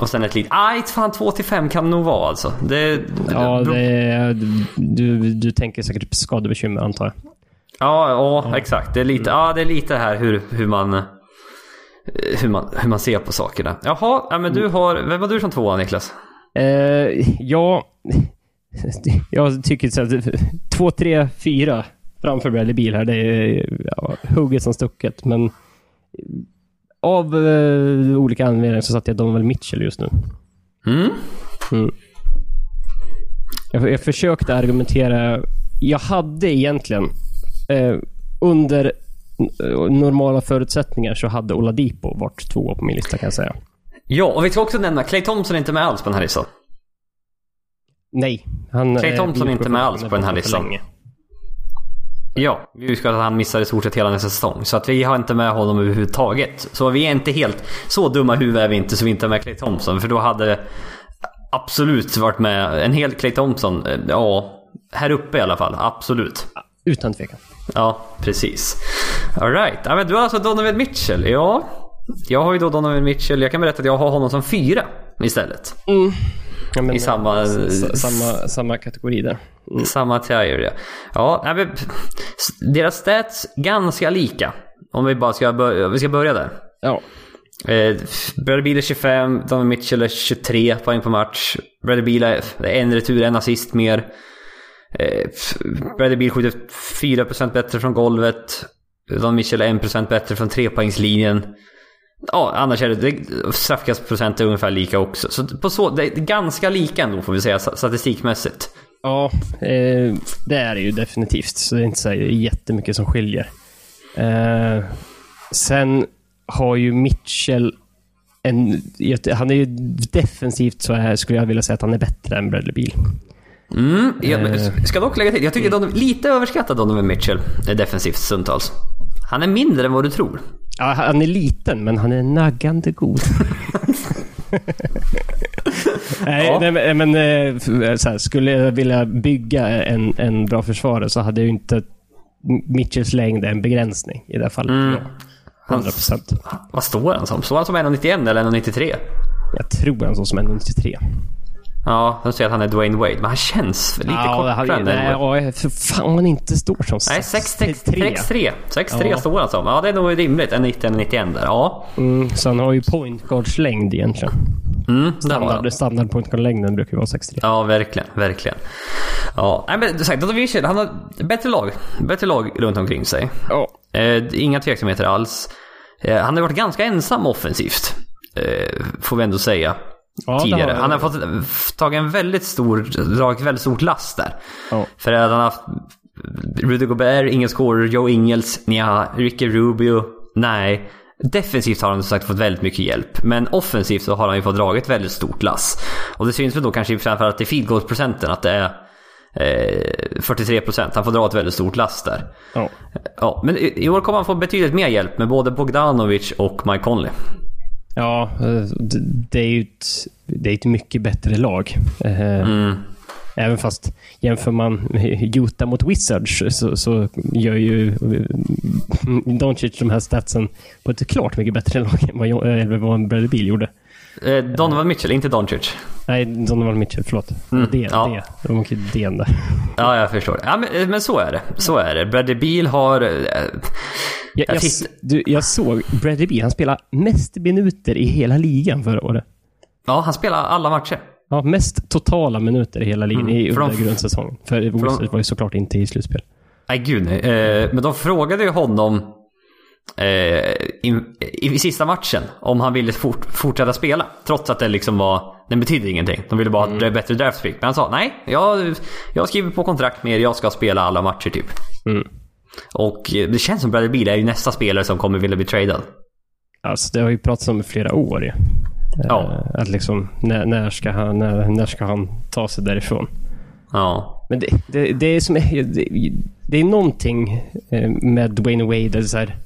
Och sen ett litet... Nej, fan 2-5 kan det nog vara alltså. Det, Ja, det är, du, du tänker säkert på skadebekymmer antar jag. Ja, ja, exakt. Det är lite, ja, det är lite här hur, hur man... Hur man, hur man ser på sakerna. Jaha, ja, men du har... Vem var du som tvåa Niklas? Eh, ja, jag tycker så här, två, tre, fyra framför Bradley Beal här. Det är ja, hugget som stucket, men av eh, olika anledningar så satte jag Donovan Mitchell just nu. Mm? Jag, jag försökte argumentera. Jag hade egentligen eh, under n- normala förutsättningar så hade Oladipo varit två på min lista kan jag säga. Ja, och vi ska också nämna Clay Thompson är inte med alls på den här listan. Nej. Han, Clay eh, Thompson är inte med alls på den här listan. Ja, vi ska att han missar i stort sett hela nästa säsong. Så att vi har inte med honom överhuvudtaget. Så vi är inte helt... Så dumma huvud är vi inte så vi inte har med Clay Thompson. För då hade absolut varit med en hel Clay Thompson. eh, Ja, här uppe i alla fall. Absolut. Utan tvekan. Ja, precis. Alright. Ja, men du har alltså Donovan Mitchell. Ja, jag har ju då Donovan Mitchell. Jag kan berätta att jag har honom som fyra istället. Ja, men, I samma- s- samma, samma kategori där. Samma tier ja. Ja, men, deras stats ganska lika. Om vi bara ska börja, vi ska börja där. Ja. Eh, Bradley Beal är 25, Donovan Mitchell är 23 poäng per match. Bradley Beal är en retur, en assist mer. Eh, Bradley Beal skjuter 4% bättre från golvet. Donovan Mitchell är 1% bättre från trepoängslinjen. Ja, annars är det, straffkastprocent är ungefär lika också. Så på så, det är ganska lika ändå får vi säga statistikmässigt. Ja, eh, det är det ju definitivt. Så det är inte så jättemycket som skiljer. Eh, sen har ju Mitchell en... Han är ju defensivt så här skulle jag vilja säga att han är bättre än Bradley Beal. Mm, jag Eh. ska dock lägga till. Jag tycker Donovan, lite överskattad Donovan Mitchell är defensivt stundtals. Han är mindre än vad du tror. Ja, han är liten, men han är naggande god. nej, Ja. nej, men, eh, här, skulle jag vilja bygga en, en bra försvarare så hade ju inte Mitchells längd en begränsning i det här fallet. Mm. Ja, 100 procent. Vad står han som? Står han som 1,91 eller 1,93? Jag tror han så som 1,93. Ja, de säger att han är Dwayne Wade, men han känns lite Ja, kortare än nej, Wade. ja, för fan han inte står som Nej, 6,3. 6'3. 6'3 Ja. står han som. Ja, det är nog rimligt. 1,90-1,91 där. Ja. Mm, så han har ju point guards längd egentligen. Mm. Standard, standard point guard längden brukar ju vara 6,3. Ja, verkligen. Verkligen. Ja, nej men sagt, Mitchell, han har bättre lag. Bättre lag runt omkring sig. Ja. Eh, inga tveksamheter alls. Eh, han har varit ganska ensam offensivt. Eh, får vi ändå säga. Ja, tidigare. Han har fått tagit en väldigt stor, dragit väldigt stort last där. Ja. För att han har haft Rudy Gobert, ingen scorer, Joe Ingles, nja, Ricky Rubio, nej. Defensivt har han som sagt fått väldigt mycket hjälp. Men offensivt så har han ju fått dragit väldigt stort lass. Och det syns väl då kanske framförallt i field goal procenten att det är eh, 43%. Han får dra ett väldigt stort lass där. Ja. Ja, men i i år kommer han få betydligt mer hjälp med både Bogdanovic och Mike Conley. Ja, det- är ju ett, det är ett mycket bättre lag. Eh, Mm. Även fast jämför man Utah mot Wizards så, så gör ju eh, Doncic de här statsen på ett klart mycket bättre lag än vad Bradley Beal gjorde. Eh, Donovan Mitchell, inte Doncic. Nej, Donovan Mitchell, förlåt. Mm, det, ja. det. De åker den där. Ja, jag förstår. Ja, men, men så är det. Så är det. Bradley Beal har... eh, Jag, jag, titt- du, jag såg Bradley Beal, han spelade mest minuter i hela ligan förra året. Ja, han spelar alla matcher. Ja, mest totala minuter i hela ligan Mm, i för de- under grundsäsongen. För Wizards var ju såklart inte i slutspel. Nej, gud nej. Eh, men de frågade ju honom eh, i, i, i sista matchen om han ville fort, fortsätta spela. Trots att det liksom var... Den betydde ingenting. De ville bara ha ett bättre draft pick. Men han sa nej, jag, jag skriver på kontrakt med er. Jag ska spela alla matcher typ. Mm. Och eh, det känns som Bradley Beal är ju nästa spelare som kommer vilja bli tradad. Alltså, det har ju pratats om i flera år ju. Ja. Eh, Att liksom, när, när, ska han, när, när ska han ta sig därifrån? Ja. Men det, det, det är som... Det, det är någonting eh, med Dwayne Wade. det är Så här,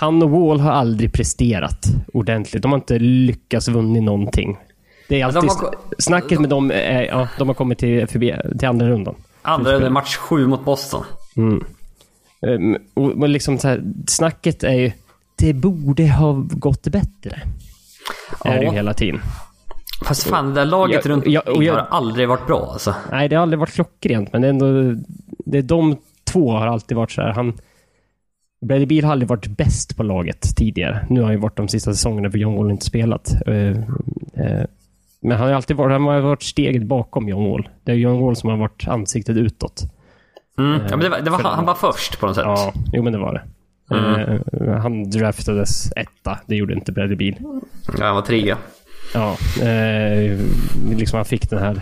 han och Wall har aldrig presterat ordentligt. De har inte lyckats vunnit någonting. Det är alltid... de har- snacket med dem är... Ja, de har kommit till, förbi, till andra rundan. Andra match sju mot Boston. Mm. Um, och, liksom så här, snacket är ju... Det borde ha gått bättre. Är det ju Ja. hela tiden. Fast fan, det där laget Ja, runt ja, och jag- har aldrig varit bra alltså. Nej, det har aldrig varit klockrent, men det är ändå... Det är de två har alltid varit så här. Han... Bradley Beal har aldrig varit bäst på laget tidigare. Nu har han ju varit de sista säsongerna för John Wall inte spelat. Eh, eh, men han har alltid varit, han har varit steget bakom John Wall. Det är John Wall som har varit ansiktet utåt. Mm. Ja, men det var, det var, för- han, han var först på något sätt. Ja, jo men det var det. Mm. Eh, han draftades etta. Det gjorde inte Bradley Beal. Ja, han var trea. Ja, eh, liksom han fick det här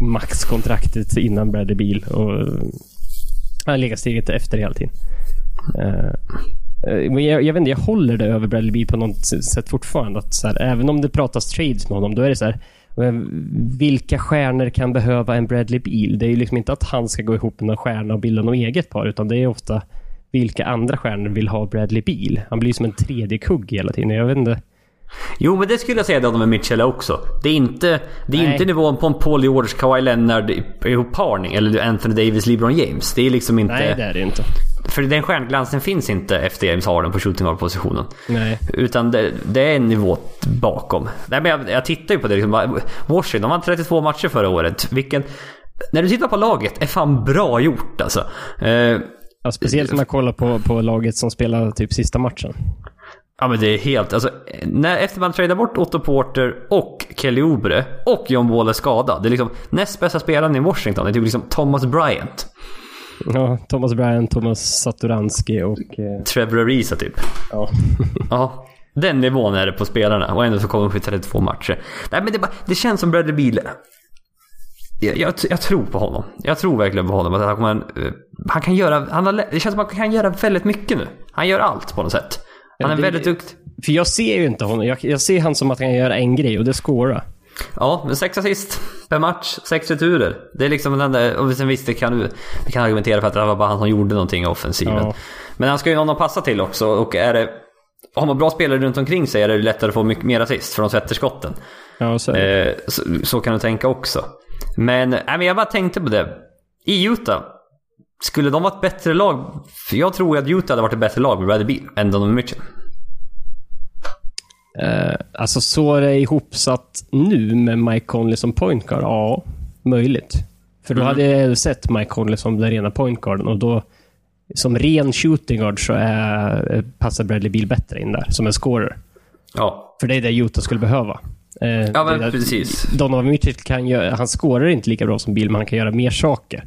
maxkontraktet innan Bradley Beal och han har legat steget efter hela tiden. Eh, eh, men jag, jag vet inte, jag håller det över Bradley Beal på något sätt fortfarande. Att så här, även om det pratas trades med honom, då är det så här. Vilka stjärnor kan behöva en Bradley Beal? Det är ju liksom inte att han ska gå ihop med någon stjärna och bilda något eget par, utan det är ofta vilka andra stjärnor vill ha Bradley Beal? Han blir som en tredje kugg hela tiden. Jag vet inte. Jo, men det skulle jag säga Donovan Mitchell också. Det är inte, det är Nej. inte nivån på en Paul George, Kawhi Leonard ihopparning. Eller Anthony Davis, LeBron James. Det är liksom inte... Nej, det är det inte. För den stjärnglansen finns inte efter James Harden på shooting guard-positionen. Nej. Utan det, det är en nivå bakom. Nej, men jag, jag tittar ju på det. Liksom, Washington, de hade 32 matcher förra året. Vilken... När du tittar på laget, är fan bra gjort alltså. Eh, Ja, speciellt när man kollar på, på laget som spelar typ sista matchen. Ja men det är helt, alltså, när, efter man tradar bort Otto Porter och Kelly Oubre och John Wall är skadad. Det är liksom näst bästa spelaren i Washington. Det är typ liksom Thomas Bryant. Ja, Thomas Bryant, Thomas Satoranski och... Eh, Trevor Ariza typ. ja. Ja. Den nivån är det på spelarna och ändå så kommer de på 32 matcher. Nej men det, bara, det känns som Bradley Beal. Jag, jag, jag tror på honom. Jag tror verkligen på honom. Att han, kommer, eh, han kan göra, han har, det känns som att han kan göra väldigt mycket nu. Han gör allt på något sätt. Han är det- väldigt duktig. För jag ser ju inte honom. Jag, jag ser han som att han kan göra en grej och det är scora. Ja, men sex assist per match, sex returer. Det är liksom den där, och sen visst det kan du vi kan argumentera för att det var bara han som gjorde någonting i offensiven. Ja. Men han ska ju någon att passa till också och är det... Har man bra spelare runt omkring sig är det lättare att få mycket mer assist för de sätter skotten. Ja, så, Eh, så, så kan du tänka också. Men, nej, men jag bara tänkte på det. I Utah, skulle de vara ett bättre lag? För jag tror att Utah hade varit ett bättre lag med Bradley Beal än Donovan Mitchell. eh, alltså så är det ihopsatt nu med Mike Conley som point guard? Ja, möjligt. För då hade jag sett Mike Conley som den rena point guarden och då som ren shooting guard så är, passar Bradley Beal bättre in där, som en scorer. Ja, För det är det Utah skulle behöva. Eh, ja men precis. Donovan Mitchell kan göra, han skårar inte lika bra som Bill, men han kan göra mer saker.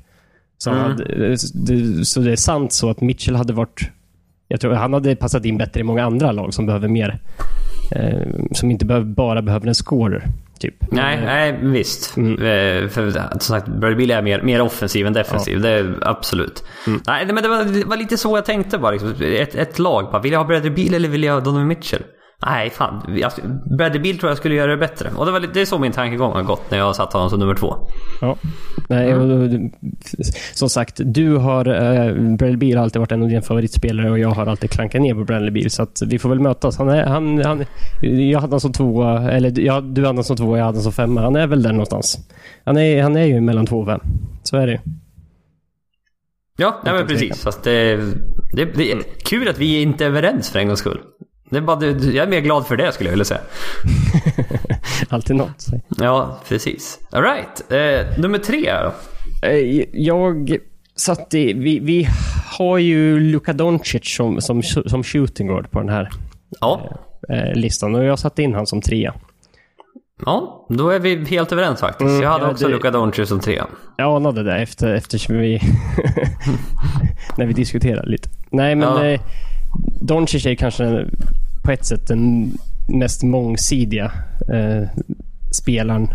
Så, Mm. hade, det, så det är sant så att Mitchell hade varit Jag tror han hade passat in bättre i många andra lag som behöver mer. Eh, som inte behöver, bara behöver en scorer. Typ. Nej, Men, nej visst. Eh, För som sagt, Bradley Beal är mer, mer offensiv än defensiv. Det är absolut. Nej, men det var, det var lite så jag tänkte bara. Liksom. Ett, ett lag bara, vill jag ha Bradley Beal eller vill jag ha Donovan Mitchell? Nej, fan. Jag, Bradley Beal tror jag skulle göra det bättre. Och det, var, lite- det är så min tankegång har gått när jag satt honom som nummer två. Ja. Nej, och, som sagt, du har... Eh, Bradley Beal har alltid varit en av dina favoritspelare och jag har alltid klankat ner på Bradley Beal. Så att vi får väl mötas. Han är, han, han, jag hade honom som tvåa, eller ja, du hade honom som tvåa, jag hade honom som femma. Han är väl där någonstans. Han är, han är ju mellan två och fem. Så är det ju. Ja, nej, men precis. Fast det, det, det är kul att vi inte är överens för en gångs skull. Det är bara, jag är mer glad för det skulle jag vilja säga. Alltid något. Ja, precis. Alright. Eh, nummer tre då. Eh, Jag satt i... Vi, vi har ju Luka Doncic som, som, som shooting guard på den här Ja. eh, listan och jag satte in han som trea. Ja, då är vi helt överens faktiskt. Mm, jag hade ja, också det- Luka Doncic som trea. Jag anade det efter, eftersom vi... när vi diskuterade lite. Nej, men Ja. eh, Doncic är kanske på ett sätt den mest mångsidiga eh, spelaren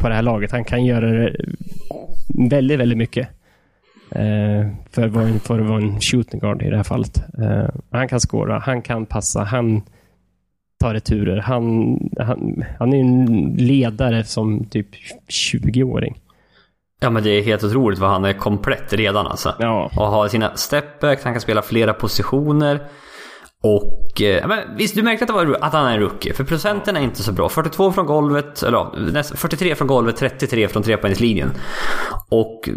på det här laget. Han kan göra det väldigt, väldigt mycket. Eh, för, att vara en, för att vara en shooting guard i det här fallet. Eh, han kan skåra, han kan passa, han tar returer. Han, han, han är en ledare som typ 20-åring. Ja men det är helt otroligt vad han är komplett redan alltså. Ja. Och har sina stepbacks, han kan spela flera positioner. Och... Eh, men visst, du märkte att, det var, att han är en rookie. För procenten är inte så bra. 42 från golvet, eller ja, näst- 43 från golvet, 33 från trepoängslinjen. Och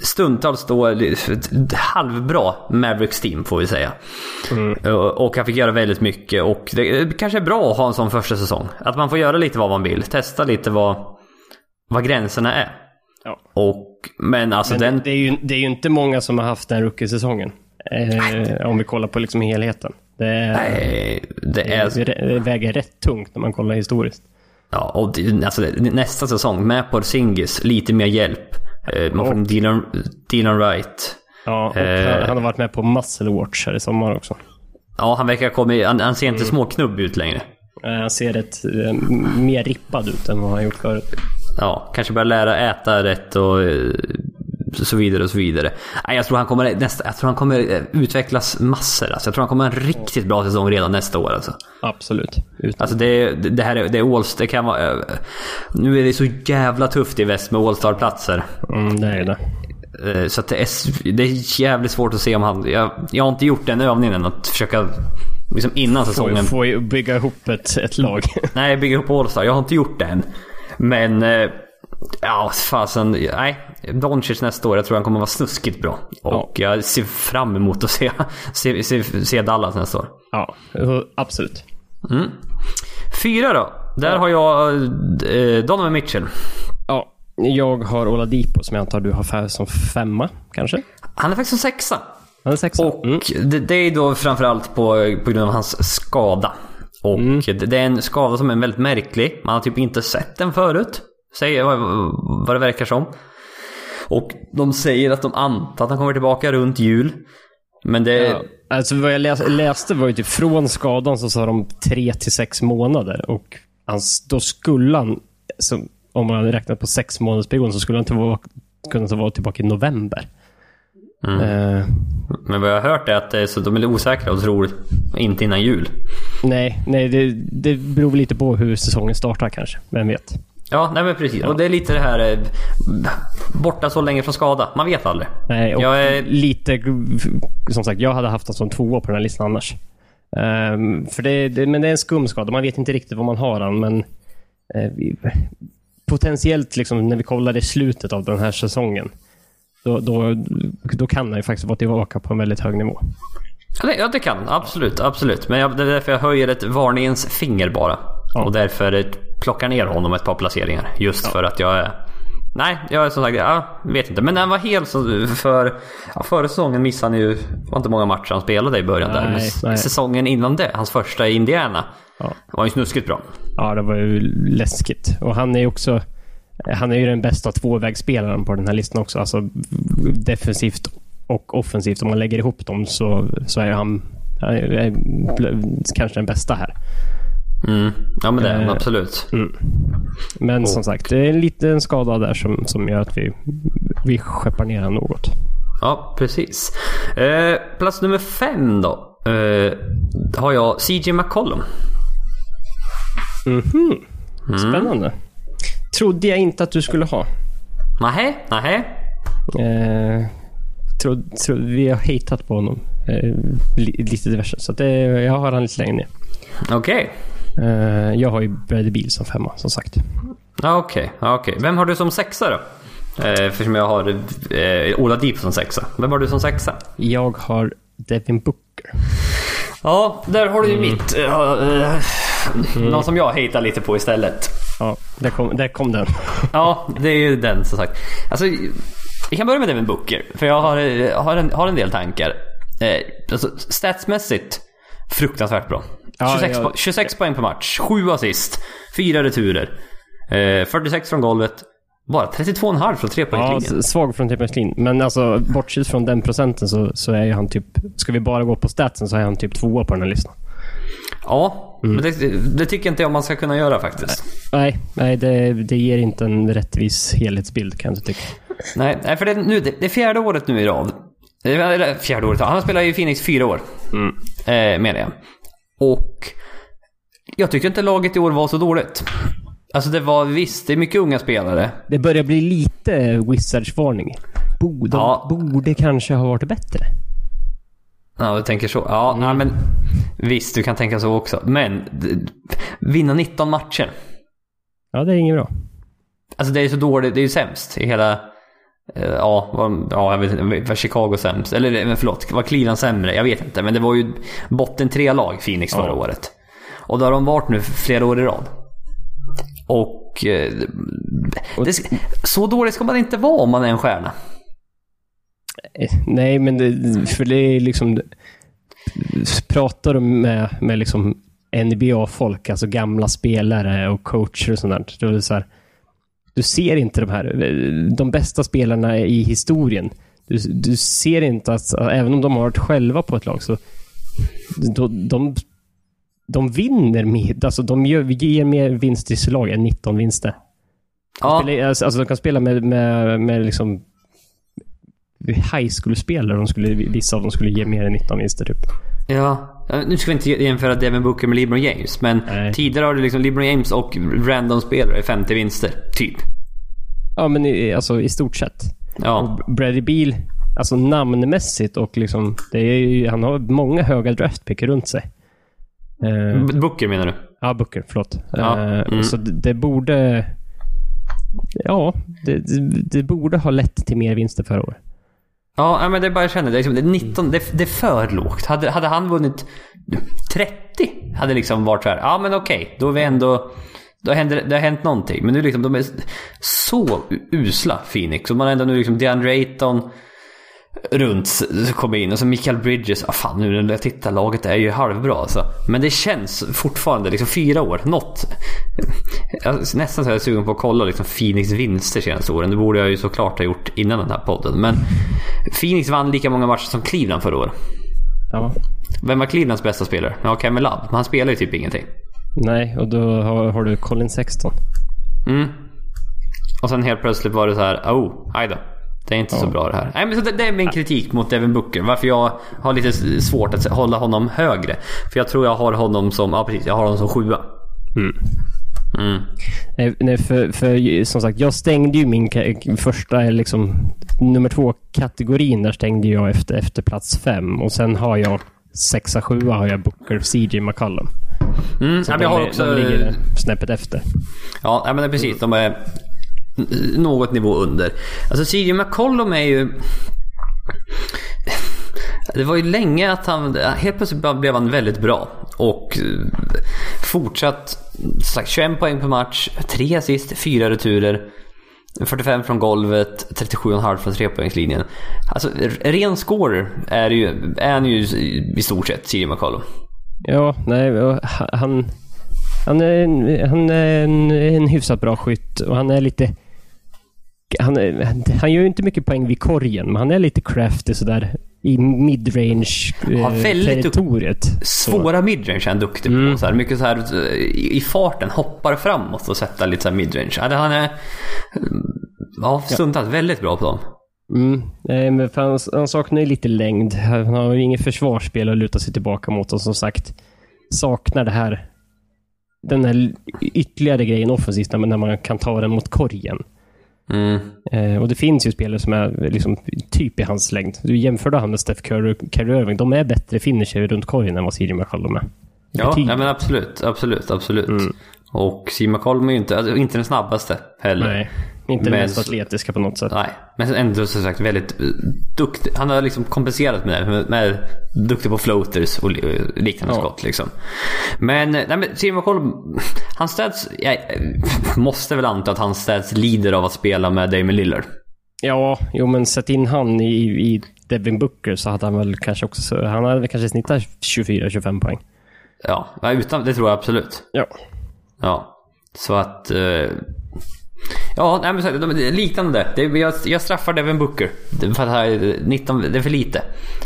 stundtals då ett halvbra Mavericks team får vi säga. Och och han fick göra väldigt mycket och det kanske är bra att ha en sån första säsong. Att man får göra lite vad man vill, testa lite vad, vad gränserna är. Ja. Och, men alltså Men den... det, det, är ju, det är ju inte många som har haft den rookie-säsongen. Eh, om vi kollar på liksom helheten. Det, är, Nej, det är... det, väger rätt tungt när man kollar historiskt. Ja, och det, alltså, nästa säsong med Porzingis, lite mer hjälp. Eh, Man får Och- Dylan, Dylan Wright. Ja, och Eh. han, han har varit med på Muscle Watch här i sommar också. Ja, han verkar ha kommit... Han, han ser Mm. inte småknubb ut längre. Eh, han ser rätt eh, mer rippad ut än vad han gjort förut. Ja, kanske börja lära äta rätt och så vidare och så vidare. Nej, jag tror han kommer, nästa, jag tror han kommer eh, utvecklas massor. Alltså, jag tror han kommer ha en riktigt bra säsong redan nästa år. Alltså. Absolut. Utan, Alltså det, det här är, det är Alls, det kan vara... eh, Nu är det så jävla tufft i väst med All-star-platser. mm, det är det. Eh, Så det, är, det är jävligt svårt att se om han... Jag, jag har inte gjort den övningen att försöka... Liksom innan säsongen... får ju bygga ihop ett, ett lag. Nej, bygga upp All-star. Jag har inte gjort det än. Men... eh, Ja, fasen. Nej. Doncic nästa år, jag tror han kommer vara snuskigt bra. Och jag ser fram emot att se, se, se, se Dallas nästa år. ja, absolut. Fyra då. Där har jag eh, Donovan Mitchell. Ja, jag har Oladipo som jag antar du har som femma, kanske? Han är faktiskt en sexa. Han är sexa. Och Mm. det, det är då framförallt på, på grund av hans skada. Och det, det är en skada som är väldigt märklig. Man har typ inte sett den förut. Säger vad, det verkar som. Och de säger att de antar att han kommer tillbaka runt jul. Men det... Ja. Alltså vad jag läs, läste var ju typ från skadan så sa de tre till sex månader. Och hans, då skulle han, så, om man hade räknat på sex månaders period så skulle han tillbaka, kunna vara tillbaka i november. Eh, Men vad jag har hört är att är så de är lite osäkra och tror inte innan jul. nej, nej det, det beror lite på hur säsongen startar kanske. Vem vet? Ja, nej men precis. Och det är lite det här... eh, Borta så länge från skada. Man vet aldrig. Nej, och Jag är- lite... Som sagt, jag hade haft honom som tvåa på den här listan annars. Ehm, för det, det, men det är en skumskada. Man vet inte riktigt vad man har han, men... eh, vi, potentiellt, liksom, när vi kollar i slutet av den här säsongen, då, då, då kan han ju faktiskt vara tillbaka på en väldigt hög nivå. Ja, det, ja, det kan. Absolut, absolut. Men jag, det är därför jag höjer ett varningens finger bara. Ja. Och därför plockar ner honom ett par placeringar. Just för att jag är... Nej, jag är som sagt, jag vet inte. Men när han var hel så för... Ja, förra säsongen missade han ju... Det var inte många matcher han spelade i början där. Men Nej, nej. säsongen innan det, hans första i Indiana, Ja. var ju snuskigt bra. Ja, det var ju läskigt. Och han är ju också... Han är ju den bästa tvåvägsspelaren på den här listan också. Alltså defensivt och offensivt. Om man lägger ihop dem så, så är han, han är, kanske den bästa här. Mm. Ja men det är Eh, absolut. Men som sagt, det är en liten skada där som, som gör att vi, vi skeppar ner honom något. Ja, precis. Eh, plats nummer fem då. Eh, har jag CJ McCollum. Spännande. Trodde jag inte att du skulle ha. Nähä, nähä. Eh, tro, tro, vi har hatat på honom. Eh, li, lite diverse. Så det, jag har han lite längre ner. Okej. Eh, jag har ju Bradley Beal som femma, som sagt. Okej, ja, okej. Vem har du som sexa då? Eh, eftersom jag har eh, Ola Deep som sexa. Vem har du som sexa? Jag har Devin Booker. Ja, där har du ju mitt. eh, eh, Någon som jag hatar lite på istället. Ja, där kom, där kom den. Ja, det är ju den som sagt. Alltså, vi kan börja med Devin Booker. För jag har, eh, har, en, har en del tankar. Eh, alltså, statsmässigt fruktansvärt bra. Ja, 26, jag- po- 26 poäng per match, 7 assist, 4 returer. Eh, 46 från golvet. Bara 32,5 från Ja, trepoängslinjen. s- svag från trepoängslin. Men alltså, bortsett från den procenten så, så är ju han typ... Ska vi bara gå på statsen så är han typ tvåa på den här listan. Ja, Mm. men det, det tycker inte jag man ska kunna göra faktiskt. Nej, nej det, det ger inte en rättvis helhetsbild kan jag inte tycka. Nej, för det, nu, det, det är fjärde året nu i rad. Eller fjärde året, han har spelat i Phoenix fyra år. Eh, menar jag. Och jag tyckte inte laget i år var så dåligt. Alltså det var visst, det är mycket unga spelare. Det börjar bli lite Wizards-varning. Bo, de Ja. borde kanske ha varit bättre. Ja, du tänker så. Ja, nej, men visst, du kan tänka så också. Men vinna 19 matcher. Ja, det är inget bra. Alltså det är så dåligt, det är ju sämst i hela... eh, Ja, var, ja jag vet inte, var Chicago sämst? Eller men förlåt, var Cleveland sämre? Jag vet inte, men det var ju botten tre lag Phoenix förra Ja. året. Och då har de varit nu flera år i rad. Och... eh, Det, så dålig ska man inte vara om man är en stjärna. Eh, Nej, men det, för det är liksom... Pratar du med, med liksom NBA-folk, alltså gamla spelare och coacher och sånt där, då är det så här, du ser inte de här, de bästa spelarna i historien. Du, du ser inte att, även om de har varit själva på ett lag, så de, de, de vinner mer, alltså de gör, ger mer vinst i sitt lag än 19 vinster. Ja, Spela- Alltså, alltså de kan spela med, med, med liksom high school-spelare. Vissa av dem skulle ge mer än 19 vinster typ. Ja. Nu ska vi inte jämföra Devin Booker med LeBron James, men Nej. tidigare har du liksom LeBron James och random spelare 50 vinster, typ. Ja, men i, alltså i stort sett. Ja. Bradley Beal, alltså namnmässigt och liksom, det är ju, han har många höga draftpick runt sig. Eh, Booker menar du? ja, Booker, förlåt. Ja, mm. Så det, det borde... Ja, det, det, det borde ha lett till mer vinster förra året. Ja, men det är bara jag känner, det är, liksom, det 19, det, det är för lågt. Hade, hade han vunnit 30 hade liksom varit så här, ja men okej, då är vi ändå... Då händer, det har hänt någonting. Men nu liksom, de är så usla Phoenix. Och man har ändå nu liksom DeAndre Ayton runt s- kommer in och så Michael Bridges. Ah, fan nu när jag tittar, laget är ju halvbra alltså. Men det känns fortfarande, liksom fyra år, något. Nästan så är jag sugen på att kolla liksom Phoenix vinster senaste åren. Det borde jag ju såklart ha gjort innan den här podden. Men Phoenix vann lika många matcher som Cleveland förra året. Ja. Vem var Clevelands bästa spelare? Ja, Kevin Love. Men han spelar ju typ ingenting. Nej, och då har, har du Colin Sexton. Mm. Och sen helt plötsligt var det så här, oh, aj då. Det är inte så bra det här. Nej, men så det, det är min kritik mot Devin Booker. Varför jag har lite svårt att hålla honom högre. För jag tror jag har honom som, ja precis, jag har honom som sjua. Mm. Nej, nej för, för som sagt, jag stängde ju min första, liksom, nummer två kategorin där stängde jag efter, efter plats fem. Och sen har jag sexa, sjua har jag Booker, CJ McCollum. Mm. Så Ja, de, jag har också... de ligger snäppet efter. Ja, nej, men det är precis. De är något nivå under. Alltså CJ McCollum är ju... Det var ju länge att han... Helt plötsligt blev han väldigt bra. Och eh, fortsatt... Sagt, 21 poäng per match, 3 assist, 4 returer. 45 från golvet, 37,5 från trepoängslinjen. Alltså ren scorer är, ju, är han ju i stort sett, CJ McCollum. Ja, nej, han... Han är, en, han är en, en hyfsat bra skytt och han är lite... Han, han gör ju inte mycket poäng vid korgen, men han är lite crafty sådär i midrange Ja, eh. Svåra midrange är han duktig på. Mm. Så här, mycket så här i farten, hoppar framåt och sätta lite så här midrange. Ja, han är ja, stundtals väldigt bra på dem. Mm. Nej, men han, han saknar ju lite längd. Han har ju inget försvarsspel att luta sig tillbaka mot och som sagt saknar det här den här ytterligare grejen offensivt när man kan ta den mot korgen. Mm. Eh, och det finns ju spelare som är liksom typ i hans längd. Du jämför då han med Steph Curry och Kyrie Irving. De är bättre finisher runt korgen än vad CJ McCollum är. Ja, nej, men absolut, absolut, absolut. Mm. Och Steve McCollum är ju inte, alltså, inte den snabbaste heller. Nej, inte Men mest så- atletiska på något sätt. Nej, men ändå som sagt väldigt duktig. Han har liksom kompenserat med det. Med, med duktig på floaters och li- liknande Ja. skott liksom. Men, nej men Steve McCollum, hans stats, jag måste väl anta att hans stats lider av att spela med Damon Lillard. Ja, jo men sätt in han i, i Devin Booker så hade han väl kanske också... Han hade väl kanske snittat 24-25 poäng. Ja, ja, utan, det tror jag absolut. Ja. Ja, så att... Eh, ja, nej, men de, liknande. Det, jag, jag straffar Devin Booker. För att här, är 19, det är för lite.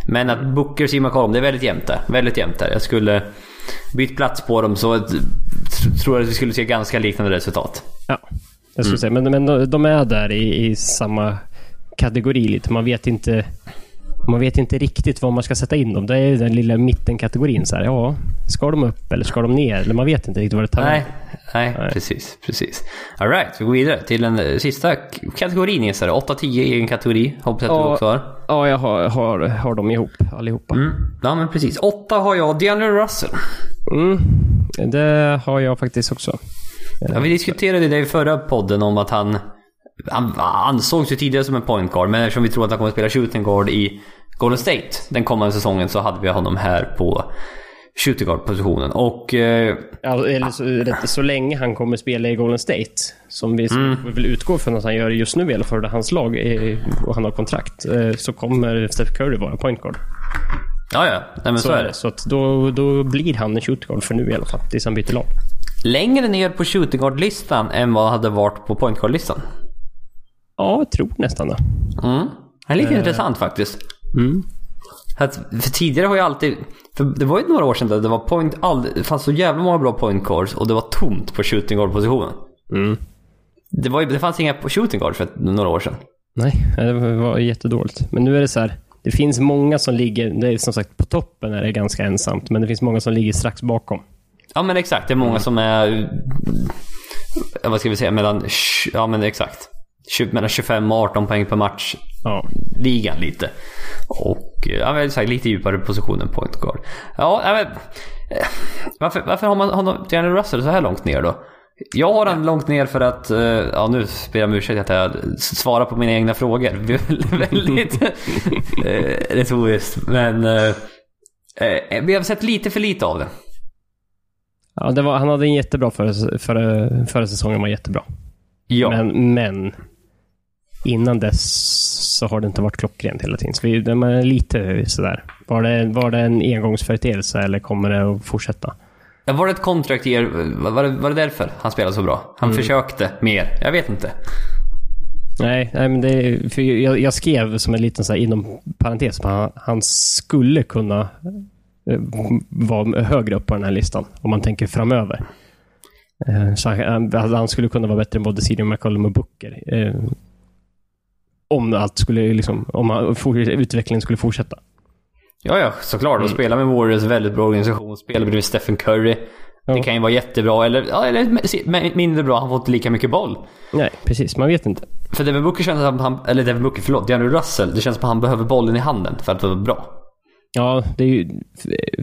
Men att Booker och McCollum, det är väldigt jämnt där. Väldigt jämnt där. Jag skulle bytt plats på dem så tror jag att vi skulle se ganska liknande resultat. Ja, jag skulle säga. Men, men de, de är där i, i samma kategori lite. Man vet inte... Man vet inte riktigt var man ska sätta in dem. Det är ju den lilla mittenkategorin. Så här, ja, ska de upp eller ska de ner? Eller man vet inte riktigt vad det tar Nej, nej, Nej. precis. precis. Alright, vi går vidare till den sista kategorin gissar 8-10 i en kategori. Hoppas att du Ja. också har. Ja, jag har, har, har dem ihop allihopa. Mm. Ja, men precis. 8 har jag DeAndre Russell. Mm. Det har jag faktiskt också. Ja, vi diskuterade det i förra podden om att han, han ansågs ju tidigare som en point guard, men eftersom vi tror att han kommer att spela shooting guard i Golden State den kommande säsongen så hade vi honom här på shooting guard positionen. Och eh, Ja, eller så, så länge han kommer spela i Golden State, som vi, vi vill utgå från att han gör just nu i alla fall, hans lag är, och han har kontrakt, eh, så kommer Steph Curry vara point guard. ja, ja, nej, men så, Så är det. det. Så att då, då blir han en shooting guard för nu i alla fall, tills han byter lag. Längre ner på shooting guard-listan än vad hade varit på point guard-listan. Ja, jag tror nästan det. Mm. Det är lite intressant faktiskt. Mm. Att, för tidigare har jag alltid... För det var ju några år sedan där det var point... All, det fanns så jävla många bra point guards och det var tomt på shooting guard-positionen. Mm. Det, var, ju- det fanns inga shooting guard för några år sedan. Nej, det var jättedåligt. Men nu är det så här, det finns många som ligger, det är som sagt på toppen är det ganska ensamt, men det finns många som ligger strax bakom. Ja men exakt, det är många som är... ja, Vad ska vi säga? Mellan... Ja men exakt. Mellan 25 och 18 poäng per match. Ja. Ligan lite. Och ja, men exakt, lite djupare position än point guard. Ja, ja, men, eh, varför, varför har man honom, Daniel Russell så här långt ner då? Jag har han långt ner för att, eh, ja nu ber jag om ursäkt att jag svarar på mina egna frågor. Väldigt eh, retoriskt. Men eh, eh, vi har sett lite för lite av det. Ja, det var, han hade en jättebra förra, förra, förra säsongen var jättebra. Ja. Men, men innan dess så har det inte varit klockrent hela tiden. Så vi, det är lite sådär. Var det, var det en engångsföreteelse eller kommer det att fortsätta? Ja, Var det ett contract year? Var det, var det därför han spelade så bra? Han försökte mer. Jag vet inte. Nej, nej men det, för jag, jag skrev som en liten så här, inom parentes, han, han skulle kunna eh, vara högre upp på den här listan om man tänker framöver. Eh, Så han, han skulle kunna vara bättre än både CJ McCollum och Booker. Om allt skulle liksom, om utvecklingen skulle fortsätta. Ja, ja, såklart. Och spela med Warriors, väldigt bra organisation. Spela bredvid Stephen Curry. Det Ja. kan ju vara jättebra, eller, ja, eller mindre bra. Han får inte lika mycket boll. Nej, precis. Man vet inte. För Devin Booker känns som han, eller Devin Booker, förlåt, DeAndre Russell. Det känns som att han behöver bollen i handen för att vara bra. Ja, det är ju,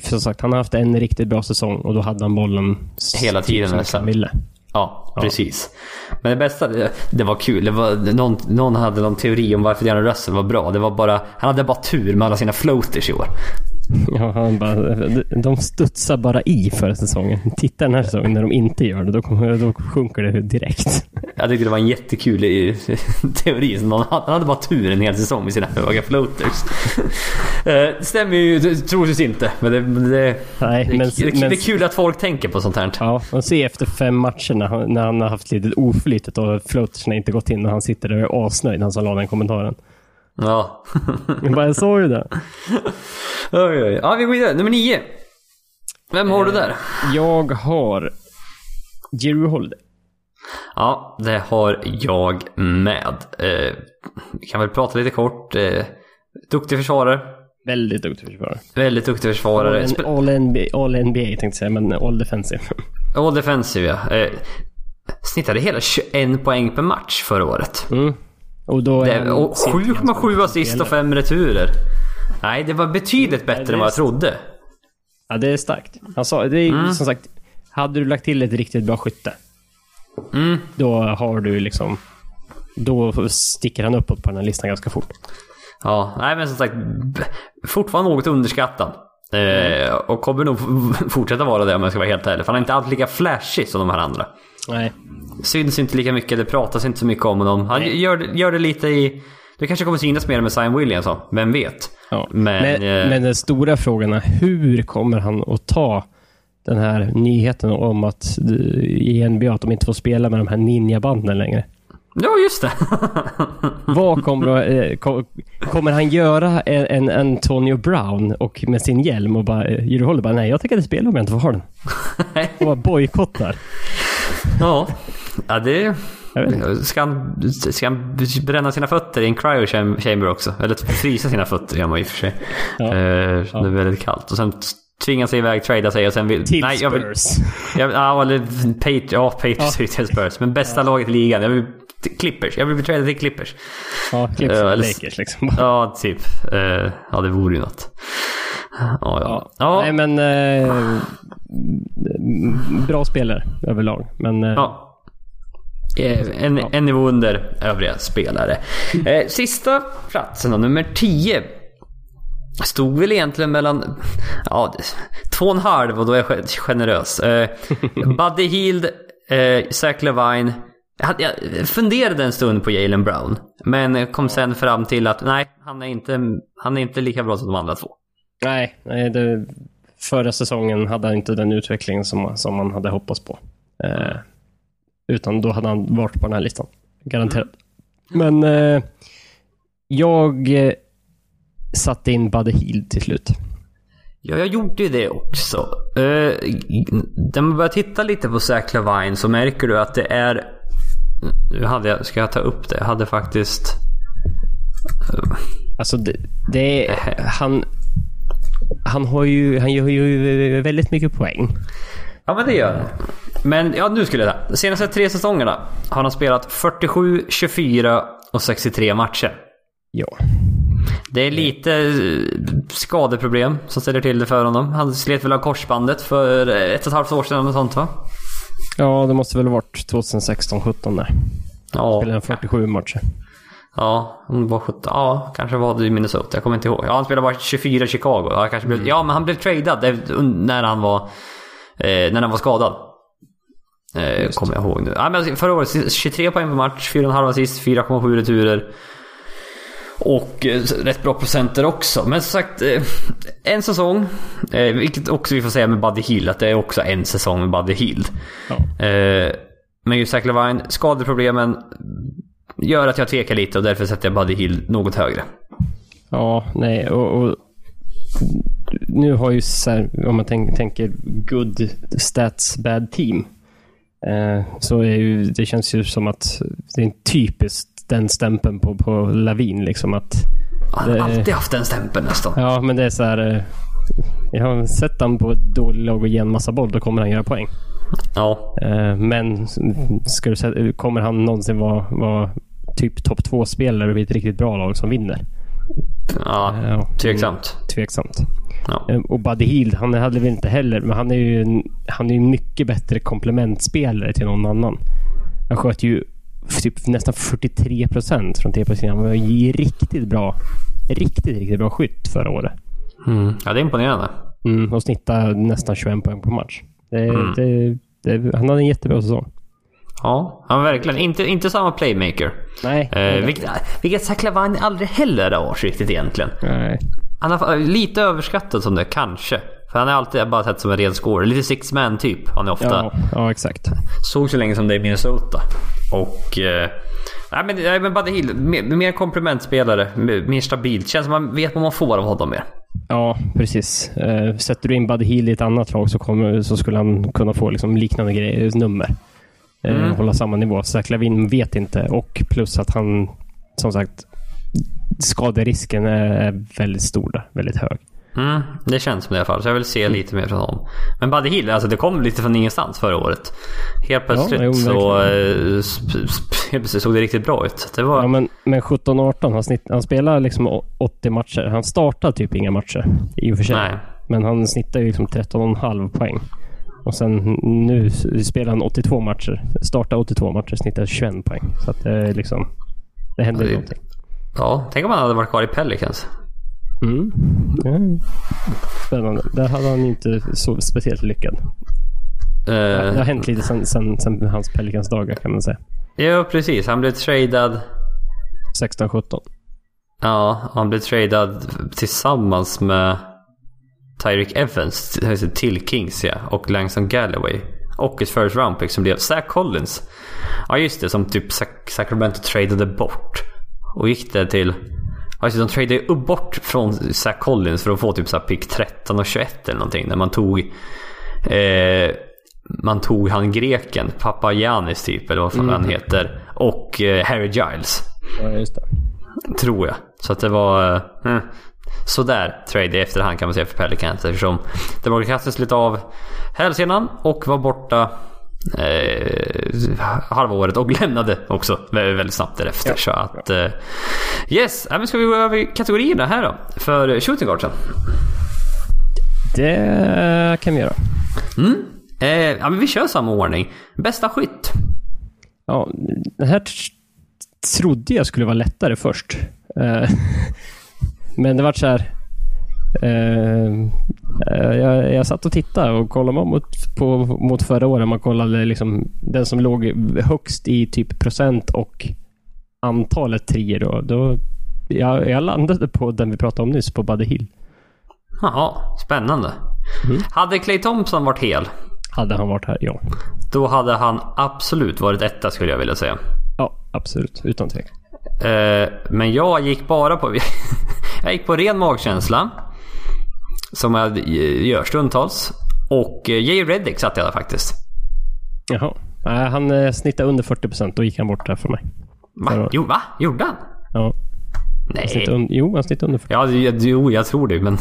för som sagt, han har haft en riktigt bra säsong och då hade han bollen Hela tiden typ nästan. Ja, precis. Men det bästa, det, det var kul. Det var, någon, någon hade någon teori om varför DeAndre Russell var bra. Det var bara, han hade bara tur med alla sina floaters i år. Ja, han bara, de studsar bara i förra säsongen. Titta den här säsongen när de inte gör det, då, kommer, då sjunker det direkt. Jag tyckte det var en jättekul i- teori. Han hade bara tur en hel säsong med sina höga floaters. Eh, Det stämmer ju troligtvis inte. Men det, det, Nej, det, men, det, men det är kul att folk tänker på sånt här. Ja, och se efter fem matcher när han, när han har haft lite oflytet och floatersna inte gått in och han sitter där och är asnöjd, han som la den kommentaren. Ja. Jag bara, jag sa ju det. oj, oj. Ja, vi går vidare. Nummer nio. Vem har du där? Jag har Jerry Holiday. Ja, det har jag med. Eh, vi kan väl prata lite kort. Eh, duktig försvarare. Väldigt duktig försvarare. Väldigt duktig försvarare. All, all, NBA, all NBA tänkte jag säga, men all defensive. All defensive ja. Eh, snittade hela 21 poäng per match förra året. Mm. Och då är och sent ganska 7,7 bra assist och spelare. 5 returer. Nej, det var betydligt bättre än vad jag trodde. Ja, det är starkt. Han sa, det är Mm. som sagt, hade du lagt till ett riktigt bra skytte, Mm. då har du liksom... Då sticker han uppåt på den här listan ganska fort. Ja, nej men som sagt. Fortfarande något underskattad. Eh, och kommer nog fortsätta vara det om jag ska vara helt ärlig. För han är inte alltid lika flashig som de här andra. Nej. Syns inte lika mycket, det pratas inte så mycket om honom. Han gör, gör det lite i... Det kanske kommer synas mer med Zion Williamson, vem vet? Ja. Men, Men, eh, men den stora frågan är hur kommer han att ta den här nyheten om att i NBA att de inte får spela med de här ninjabanden längre? Ja, just det. Vad kommer, eh, ko- kommer han göra en, en Antonio Brown och med sin hjälm och bara, eh, Jerry Holder bara, nej jag tänker inte spela om jag inte får ha den. Och bara bojkottar. ja. ja, det... Ska han, ska han bränna sina fötter i en cryo cham- chamber också? Eller frysa sina fötter gör man i och för sig. Ja. Så Det är väldigt kallt. Och sen tvinga sig iväg, trada sig och sen vill... Till nej, jag vill, Spurs. jag, ja, eller Patri- ja, Patriots ja. till Spurs. Men bästa laget i ligan. Jag vill Clippers. Jag vill bli tradad till Clippers. Ja, Clippers eller- Lakers liksom. Ja, typ. Eh, ja, det vore ju något. Ja, ja. ja. Nej men... Eh, bra spelare överlag. Men... Eh, Ja. En, en nivå under övriga spelare. Sista platsen då, nummer 10. Stod väl egentligen mellan... Ja, två och en halv och då är jag ge- generös. Eh, Buddy Hield, eh, Zach Levine. Jag, funderade en stund på Jalen Brown. Men kom sen fram till att nej, han är inte, han är inte lika bra som de andra två. Nej, nej det, förra säsongen hade han inte den utveckling som, som man hade hoppats på. Eh, utan då hade han varit på den här listan. Garanterat. Men eh, jag eh, satte in Buddy Hield till slut. Ja, jag gjorde ju det också. Uh, när man börjar titta lite på Zach Lavine så märker du att det är... Nu hade jag, ska jag ta upp det? Jag hade faktiskt... Alltså det, det är, han, han har ju, han gör ju väldigt mycket poäng. Ja, men det gör det. Men ja, nu skulle jag säga. De senaste tre säsongerna har han spelat 47, 24 och 63 matcher. Ja. Det är lite eh, skadeproblem som ställer till det för honom. Han slet väl av korsbandet för ett och ett halvt år sedan eller sånt va? Ja, det måste väl ha varit 2016-17 där. Ja. Spelade han 47 matcher. Ja, han var 17. Ja, kanske var det i Minnesota. Jag kommer inte ihåg. Ja, han spelade bara 24 i Chicago. Ja, kanske blev, ja men han blev tradad när han var, eh, när han var skadad. Eh, kommer jag ihåg nu. Ja, men alltså, förra året 23 poäng per match, 4,5 assist, 4,7 returer. Och eh, rätt bra procenter också. Men som sagt, eh, en säsong. Eh, vilket också vi får säga med Buddy Hill, att det är också en säsong med Buddy Hill. Ja. Men just Zach Levine, skadeproblemen gör att jag tvekar lite och därför sätter jag Buddy Hill något högre. Ja, nej och, och nu har ju så här, om man tänk, tänker good stats bad team. Eh, så ju, det känns ju som att det är typiskt den stämpeln på, på Lavin liksom att Han har alltid haft den stämpeln nästan. ja men det är så här. eh, Jag har sett han på ett dåligt lag och ge en massa boll, då kommer han göra poäng. Ja. Eh, Men ska du kommer han någonsin vara, vara typ topp två spelare vid ett riktigt bra lag som vinner? Ja, Ja, tveksamt. Tveksamt. Ja. Eh, Och Buddy Hield, han hade väl inte heller, men han är ju en, han är ju mycket bättre komplementspelare till någon annan. Han sköt ju typ nästan 43 procent från tre Han var ju riktigt bra. Riktigt, riktigt bra skytt förra året. Mm. Ja, det är imponerande. Mm, och snittar nästan 21 poäng på match. Det, det, det, han hade en jättebra säsong. Ja, han verkligen inte, inte samma playmaker. Nej. Eh, vilket, vilket Zach Lavine aldrig heller har riktigt egentligen. Nej. Han har lite överskattad som det, kanske. För han har alltid bara sett som en ren scorer. Lite six man typ. Han är ofta. Ja, ja, exakt. Såg så länge som det i Minnesota. Och... Eh, nej men, nej, men Buddy Hill, mer, mer komplementspelare. Mer, mer stabilt. Känns som man vet vad man får av honom mer. Ja, precis. Eh, sätter du in Buddy Hill i ett annat lag så, kommer, så skulle han kunna få liksom liknande grejer, nummer. Eh, Mm. Hålla samma nivå. Zach Lavin vet inte och plus att han, som sagt, skaderisken är väldigt stor där. Väldigt hög. Mm, det känns som det i alla fall. Så jag vill se lite mer från honom. Men Buddy Hill, alltså det kom lite från ingenstans förra året. Helt plötsligt jo, så eh, helt plötsligt såg det riktigt bra ut. Det var... Ja, men, men 17-18, han, snitt, han spelar liksom å- 80 matcher. Han startar typ inga matcher i och för sig. Nej. Men han snittar ju liksom 13,5 poäng. Och sen nu spelar han 82 matcher. Startar 82 matcher, snittar 21 poäng. Så att det är liksom... Det händer Ja, ju det- någonting. Ja, tänk om han hade varit kvar i Pelicans. Mm. Ja. Spännande. Där hade han inte så speciellt lyckad. Det har Uh, hänt lite sen, sen, sen hans Pelicans dagar kan man säga. ja, precis. Han blev tradad. 16-17. Ja, han blev tradad tillsammans med Tyreek Evans till- Kings ja, och Langston Galloway. Och ett first round pick som blev Zach Collins. Ja just det, som typ Sac- Sacramento tradade bort. Och gick det till... Det, de tradade ju bort från Zach Collins för att få typ så pick 13 och 21 eller någonting. När man tog... Eh, man tog han greken, Papagiannis typ, eller vad fan han heter. Och eh, Harry Giles. Ja, just det. Tror jag. Så att det var... Eh, mm, sådär trade i efterhand kan man säga för Pelicans eftersom var kastas lite av hälsenan och var borta eh, halva året och lämnade också vä- väldigt snabbt därefter. Ja. Så att... Eh, yes, men ska vi gå över kategorierna här då? För shooting guardsen. Det kan vi göra. Eh, ja, men vi kör samma ordning. Bästa skytt. Ja, det här trodde jag skulle vara lättare först. Eh, Men det vart så här. eh, jag, jag satt och tittade och kollade mot, på, mot förra året. Man kollade liksom den som låg högst i typ procent och antalet trier då. då jag, jag landade på den vi pratade om nyss, på Buddy Hill. Jaha, spännande. Mm. Hade Clay Thompson varit hel, Hade han varit här? Ja. då hade han absolut varit etta skulle jag vilja säga. Ja, absolut. Utan tvekan. Eh, men jag gick bara på... jag gick på ren magkänsla. Som jag gör stundtals. Och eh, Jay Reddick satte jag där faktiskt. Jaha. Nej, han eh, snittade under 40 procent. Då gick han bort där för mig. Va? Jo, va? Gjorde han? Ja. Han Nej. un- jo, han snittade under 40. Ja, det- jo, jag tror det, men...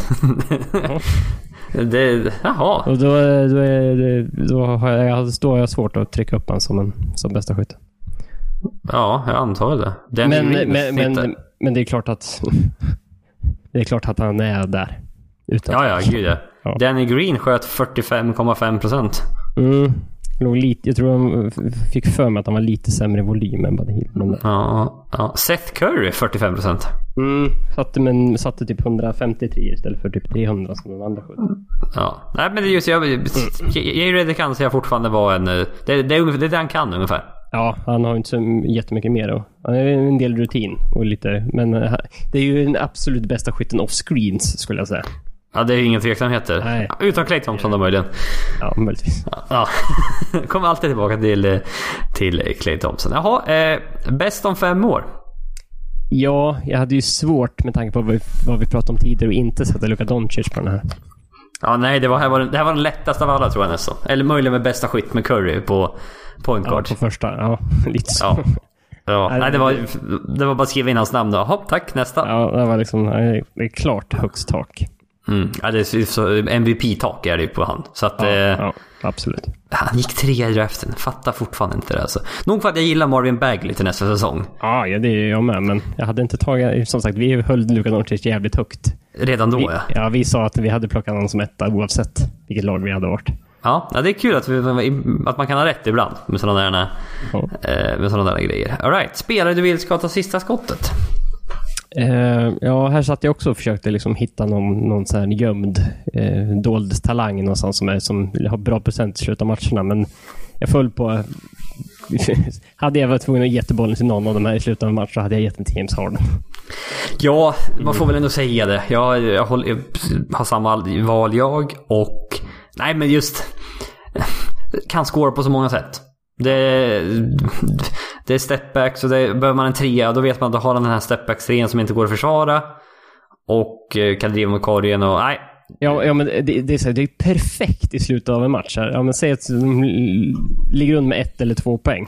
det, jaha. Och då, då, det, då, har jag, då har jag svårt att trycka upp honom som, en, som bästa skytt. Ja, jag antar det. Den Men, men, men, men det är klart att det är klart att han är där. Utan Ja, ja, gud ja. Ja. Danny Green sköt 45,5 procent. Mm. Låg lite, jag tror han fick för mig att han var lite sämre i volym än Buddy Hill. Men, Ja, ja. Seth Curry 45 procent. mm, satte, men satte typ 153 istället för typ 300 som de andra sköt. Ja. Nej, men det är just... Jag, Jay Reddick anser jag fortfarande vara en... eh, Det, det, det är det han kan ungefär. Ja, han har inte så jättemycket mer. då. Han har ju en del rutin och lite, men eh, det är ju den absolut bästa skytten off screens skulle jag säga. Ja, det är inga tveksamheter. Nej. Utom Clay Thompson då möjligen. Ja, möjligtvis. Ja. Kommer alltid tillbaka till, eh, till Clay Thompson. Jaha, eh, bäst om fem år. Ja, jag hade ju svårt med tanke på vad vi, vad vi pratade om tidigare och inte sätta Luka Doncic på den här. Ja, nej, det, var, här var, den- det här var den lättaste av alla tror jag nästan. Eller möjligen med bästa skytt med Curry på point Ja, på första. Ja, lite så. Ja. Ja, Nej, det var, det var bara att skriva in hans namn då. Hopp, tack, nästa. Ja, det var liksom, det är klart högst tak. Mm. Ja, det är MVP-tak är det ju på han. Så att... Ja, eh, ja absolut. Han gick trea i draften. Fattar fortfarande inte det alltså. Nog för att jag gillar Marvin Bagley till nästa säsong. Ja, ja, det är jag med, men jag hade inte tagit... Som sagt, vi höll Luka Doncic jävligt högt. Redan då Vi, ja. ja, vi sa att vi hade plockat honom som etta oavsett vilket lag vi hade varit. Ja, det är kul att, vi, att man kan ha rätt ibland med sådana där, eh, med sådana där grejer. Alright, spelare du vill ska ta sista skottet? Eh, ja, här satt jag också och försökte liksom hitta någon, någon så här gömd eh, dold talang någonstans som, är, som har bra procent i slutet av matcherna. Men jag föll på... hade jag varit tvungen att ge bollen till någon av de här i slutet av en match så hade jag gett den till James Harden. Ja, man får väl ändå säga det. Jag, jag, håller, jag har samma val jag och... Nej, men just... Kan score på så många sätt. Det, det är stepbacks och det, behöver man en trea då vet man att då har han den här stepbacks-trean som inte går att försvara. Och eh, kan driva mot korgen och nej. Ja, ja men det, det, är så här, det är perfekt i slutet av en match. Här. Ja, men säg att de ligger under med ett eller två poäng.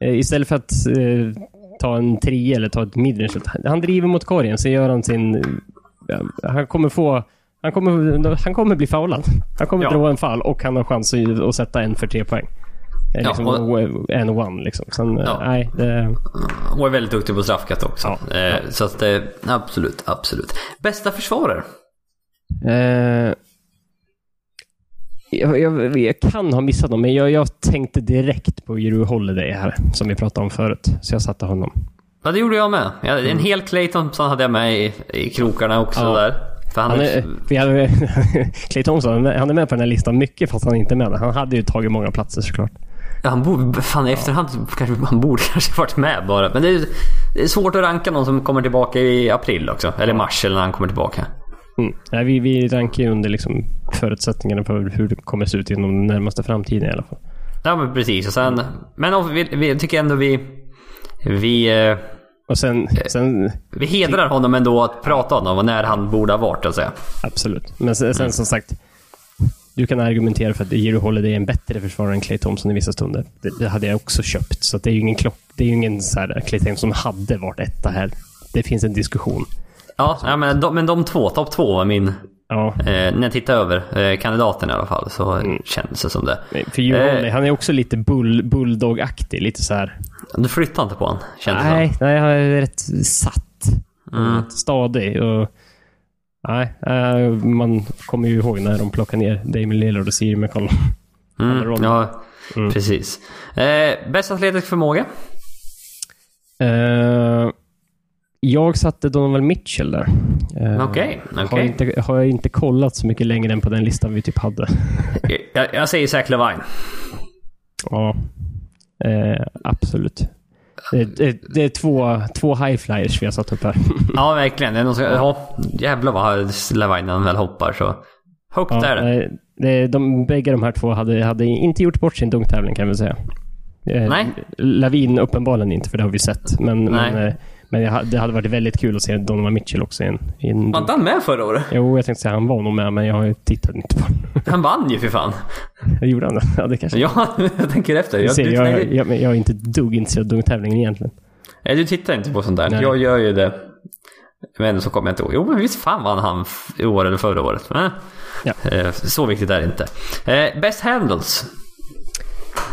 Eh, istället för att eh, ta en trea eller ta ett midrange. Han driver mot korgen, så gör han sin... Han kommer få... Han kommer, han kommer bli foulad. Han kommer ja. dra en fall och han har chans att, sätta en för tre poäng. Liksom ja, och, en one liksom. Sen, ja. nej, det... Och är väldigt duktig på straffkast också. Ja, eh, så att det, absolut, absolut. Bästa försvarare? Eh, jag, jag, jag, kan ha missat dem, men jag, jag tänkte direkt på Jeru Holiday här, som vi pratade om förut. Så jag satte honom. Ja, det gjorde jag med. En mm. hel Clay Thompson hade jag med i, i krokarna också ja. där. Han, han är, hade, Clay Thompson, han är med på den här listan mycket fast han är inte med. Han hade ju tagit många platser såklart. Ja, han borde, fan i efterhand kanske han borde kanske varit med bara. Men det är, det är svårt att ranka någon som kommer tillbaka i april också. Eller mars eller när han kommer tillbaka. Mm. Nej, vi, vi rankar ju under liksom förutsättningarna för hur det kommer se ut inom den närmaste framtiden i alla fall. Ja men precis. Och sen, men vi, vi tycker ändå vi... Vi... Eh, och sen, sen, vi hedrar honom ändå att prata om honom och när han borde ha varit, att säga. Absolut. Men sen, sen mm. som sagt, du kan argumentera för att Jiro Holiday är en bättre försvarare än Clay Thompson i vissa stunder. Det, det hade jag också köpt. Så det är ju ingen klock. Det är ju ingen så här, Clay Thompson hade varit etta här. Det finns en diskussion. Ja, ja men, de, men de två, topp två var min... Ja. Eh, när jag tittar över eh, kandidaten i alla fall så mm. känns det som det. För Jiro eh, han är också lite bull, bulldog-aktig. Lite så här. Du flyttar inte på honom, känns nej, det som. Nej, han är rätt satt. Mm. Stadig. Och Nej, äh, man kommer ju ihåg när de plockade ner Damien Lillard och Siri McCollum. Mm, ja, mm. precis. Eh, bästa atletisk förmåga? Eh, jag satte Donovan Mitchell där. Eh, Okej. Okay, okay. har, inte, har jag inte kollat så mycket längre än på den listan vi typ hade. jag, jag säger Zach Levine. Ja, eh, absolut. Det, det, är två, två high flyers vi har satt upp här. ja, verkligen. Det är någon som, ja, jävlar vad Lavinen väl hoppar så. Högt ja, är det. det de, bägge de här två hade, hade inte gjort bort sin dunktävling kan vi säga. Eh, Nej. Lavin uppenbarligen inte, för det har vi sett. Men, men eh, men det hade varit väldigt kul att se Donovan Mitchell också i en... I en... Var inte han med förra året? Jo, jag tänkte säga han var nog med, men jag tittade inte på honom. Han vann ju för fan. Jag gjorde han det? Ja, det kanske... Ja, jag tänker efter. Jag, ser, jag, jag, jag, jag är inte dugg intresserad av dunktävlingen egentligen. Nej, du tittar inte på sånt där. Nej. Jag gör ju det. Men så kommer jag inte ihåg. Jo, men visst fan vann han i år eller förra året. Men, ja. Eh, så viktigt är det inte. Eh, best handles?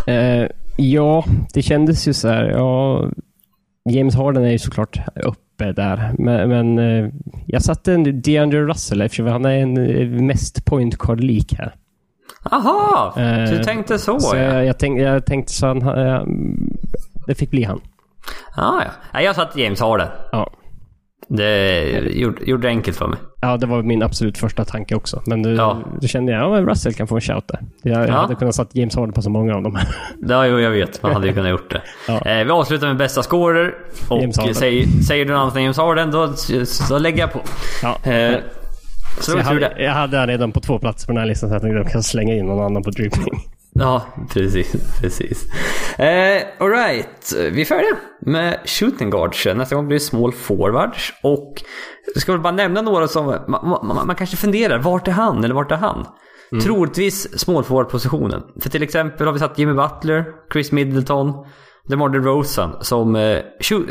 Eh, ja, det kändes ju så här. Ja, James Harden är ju såklart uppe där. Men, men eh, jag satte en DeAndre Russell eftersom han är en eh, mest point lik här. Aha! Eh, du tänkte så, så ja. Jag, jag, tänk, jag tänkte så han... Eh, det fick bli han. Ah, ja. Jag satte James Harden. Ja. Det gjorde, gjorde det enkelt för mig. Ja, det var min absolut första tanke också. Men då, ja. då kände jag att ja, Russell kan få en shout där. Jag, jag hade kunnat satt James Harden på så många av dem. Ja, jo, jag vet. Man hade ju kunnat gjort det. ja. eh, vi avslutar med bästa scorer. Och säger, säger du något annat än James Harden, då, så lägger jag på. Ja. Eh, så så jag, hade, jag hade redan på två platser på den här listan så jag tänkte att jag kan slänga in någon annan på dribbling. Ja, precis. precis. Eh, Alright, vi är färdiga med shooting guards. Nästa gång blir det small forwards. Och jag ska väl bara nämna några som man, man, man kanske funderar, vart är han eller vart är han? Mm. Troligtvis small forward-positionen. För till exempel har vi satt Jimmy Butler, Chris Middleton, DeMar DeRozan som eh,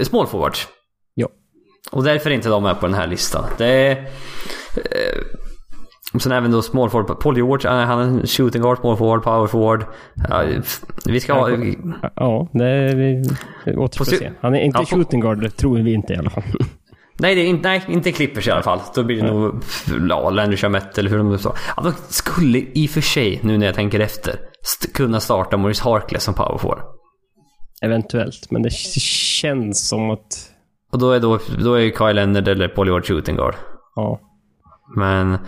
small forwards. Ja. Och därför är inte de med på den här listan. Det är... Eh, och sen även då small forward. Paul George, han är en shooting guard, small forward, power forward. Ja, vi ska ha... Ja, det vi återstår se. Han är inte ja, shooting guard, tror vi inte i alla fall. Nej, det är inte, nej, inte Clippers i alla fall. Då blir det nej. nog ja, Landry Chamette eller hur de sa. Ja, de skulle i och för sig, nu när jag tänker efter, kunna starta Maurice Harkless som power forward. Eventuellt, men det känns som att Och då är, då, då är Kyle Leonard eller Paul George shooting guard. Ja. Men...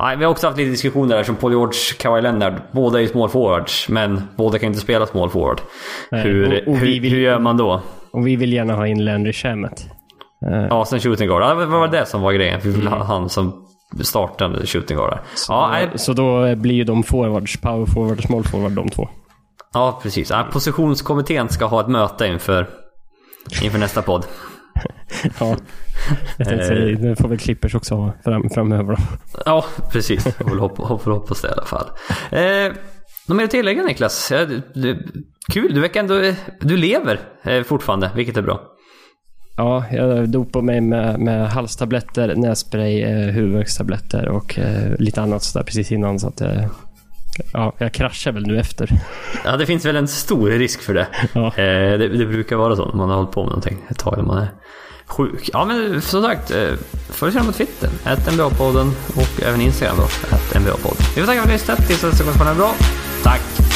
Nej, vi har också haft lite diskussioner där som Paul George, Kawhi Leonard. Båda är ju small forwards, men båda kan inte spela small forward. Nej, hur, och- och hur, vill- hur gör man då? Och vi vill gärna ha in Landry Shamet. Eh, Ja, sen shooting guard. Ja, vad var det som var grejen? Vi vill ha han som startande shooting guard. där. Ja, nej, Så då blir ju de forwards, power forward och small forward de två. ja, precis. Positionskommittén ska ha ett möte inför, inför nästa podd. Ja. Jag tänkte Eh. säga, det får väl Clippers också ha fram, framöver då. Ja, precis. Jag får hoppa, hoppa, hoppas det i alla fall. Eh, något mer att tillägga Niklas? Ja, du, du, kul, du verkar ändå... Du lever eh, fortfarande, vilket är bra. Ja, jag dopade mig med, med halstabletter, nässpray, eh, huvudvärkstabletter och eh, lite annat sådär precis innan. Så att, eh, ja, jag kraschar väl nu efter. Ja, det finns väl en stor risk för det. Ja. Eh, det, det brukar vara så när man har hållit på med någonting ett tag när man är sjuk. Ja, men som sagt, eh, följ gärna på Twitter, att NBA-podden och även Instagram då, att NBA-podden. Vi får tacka för att ni har lyssnat. Tills nästa gång ha det bra. Tack!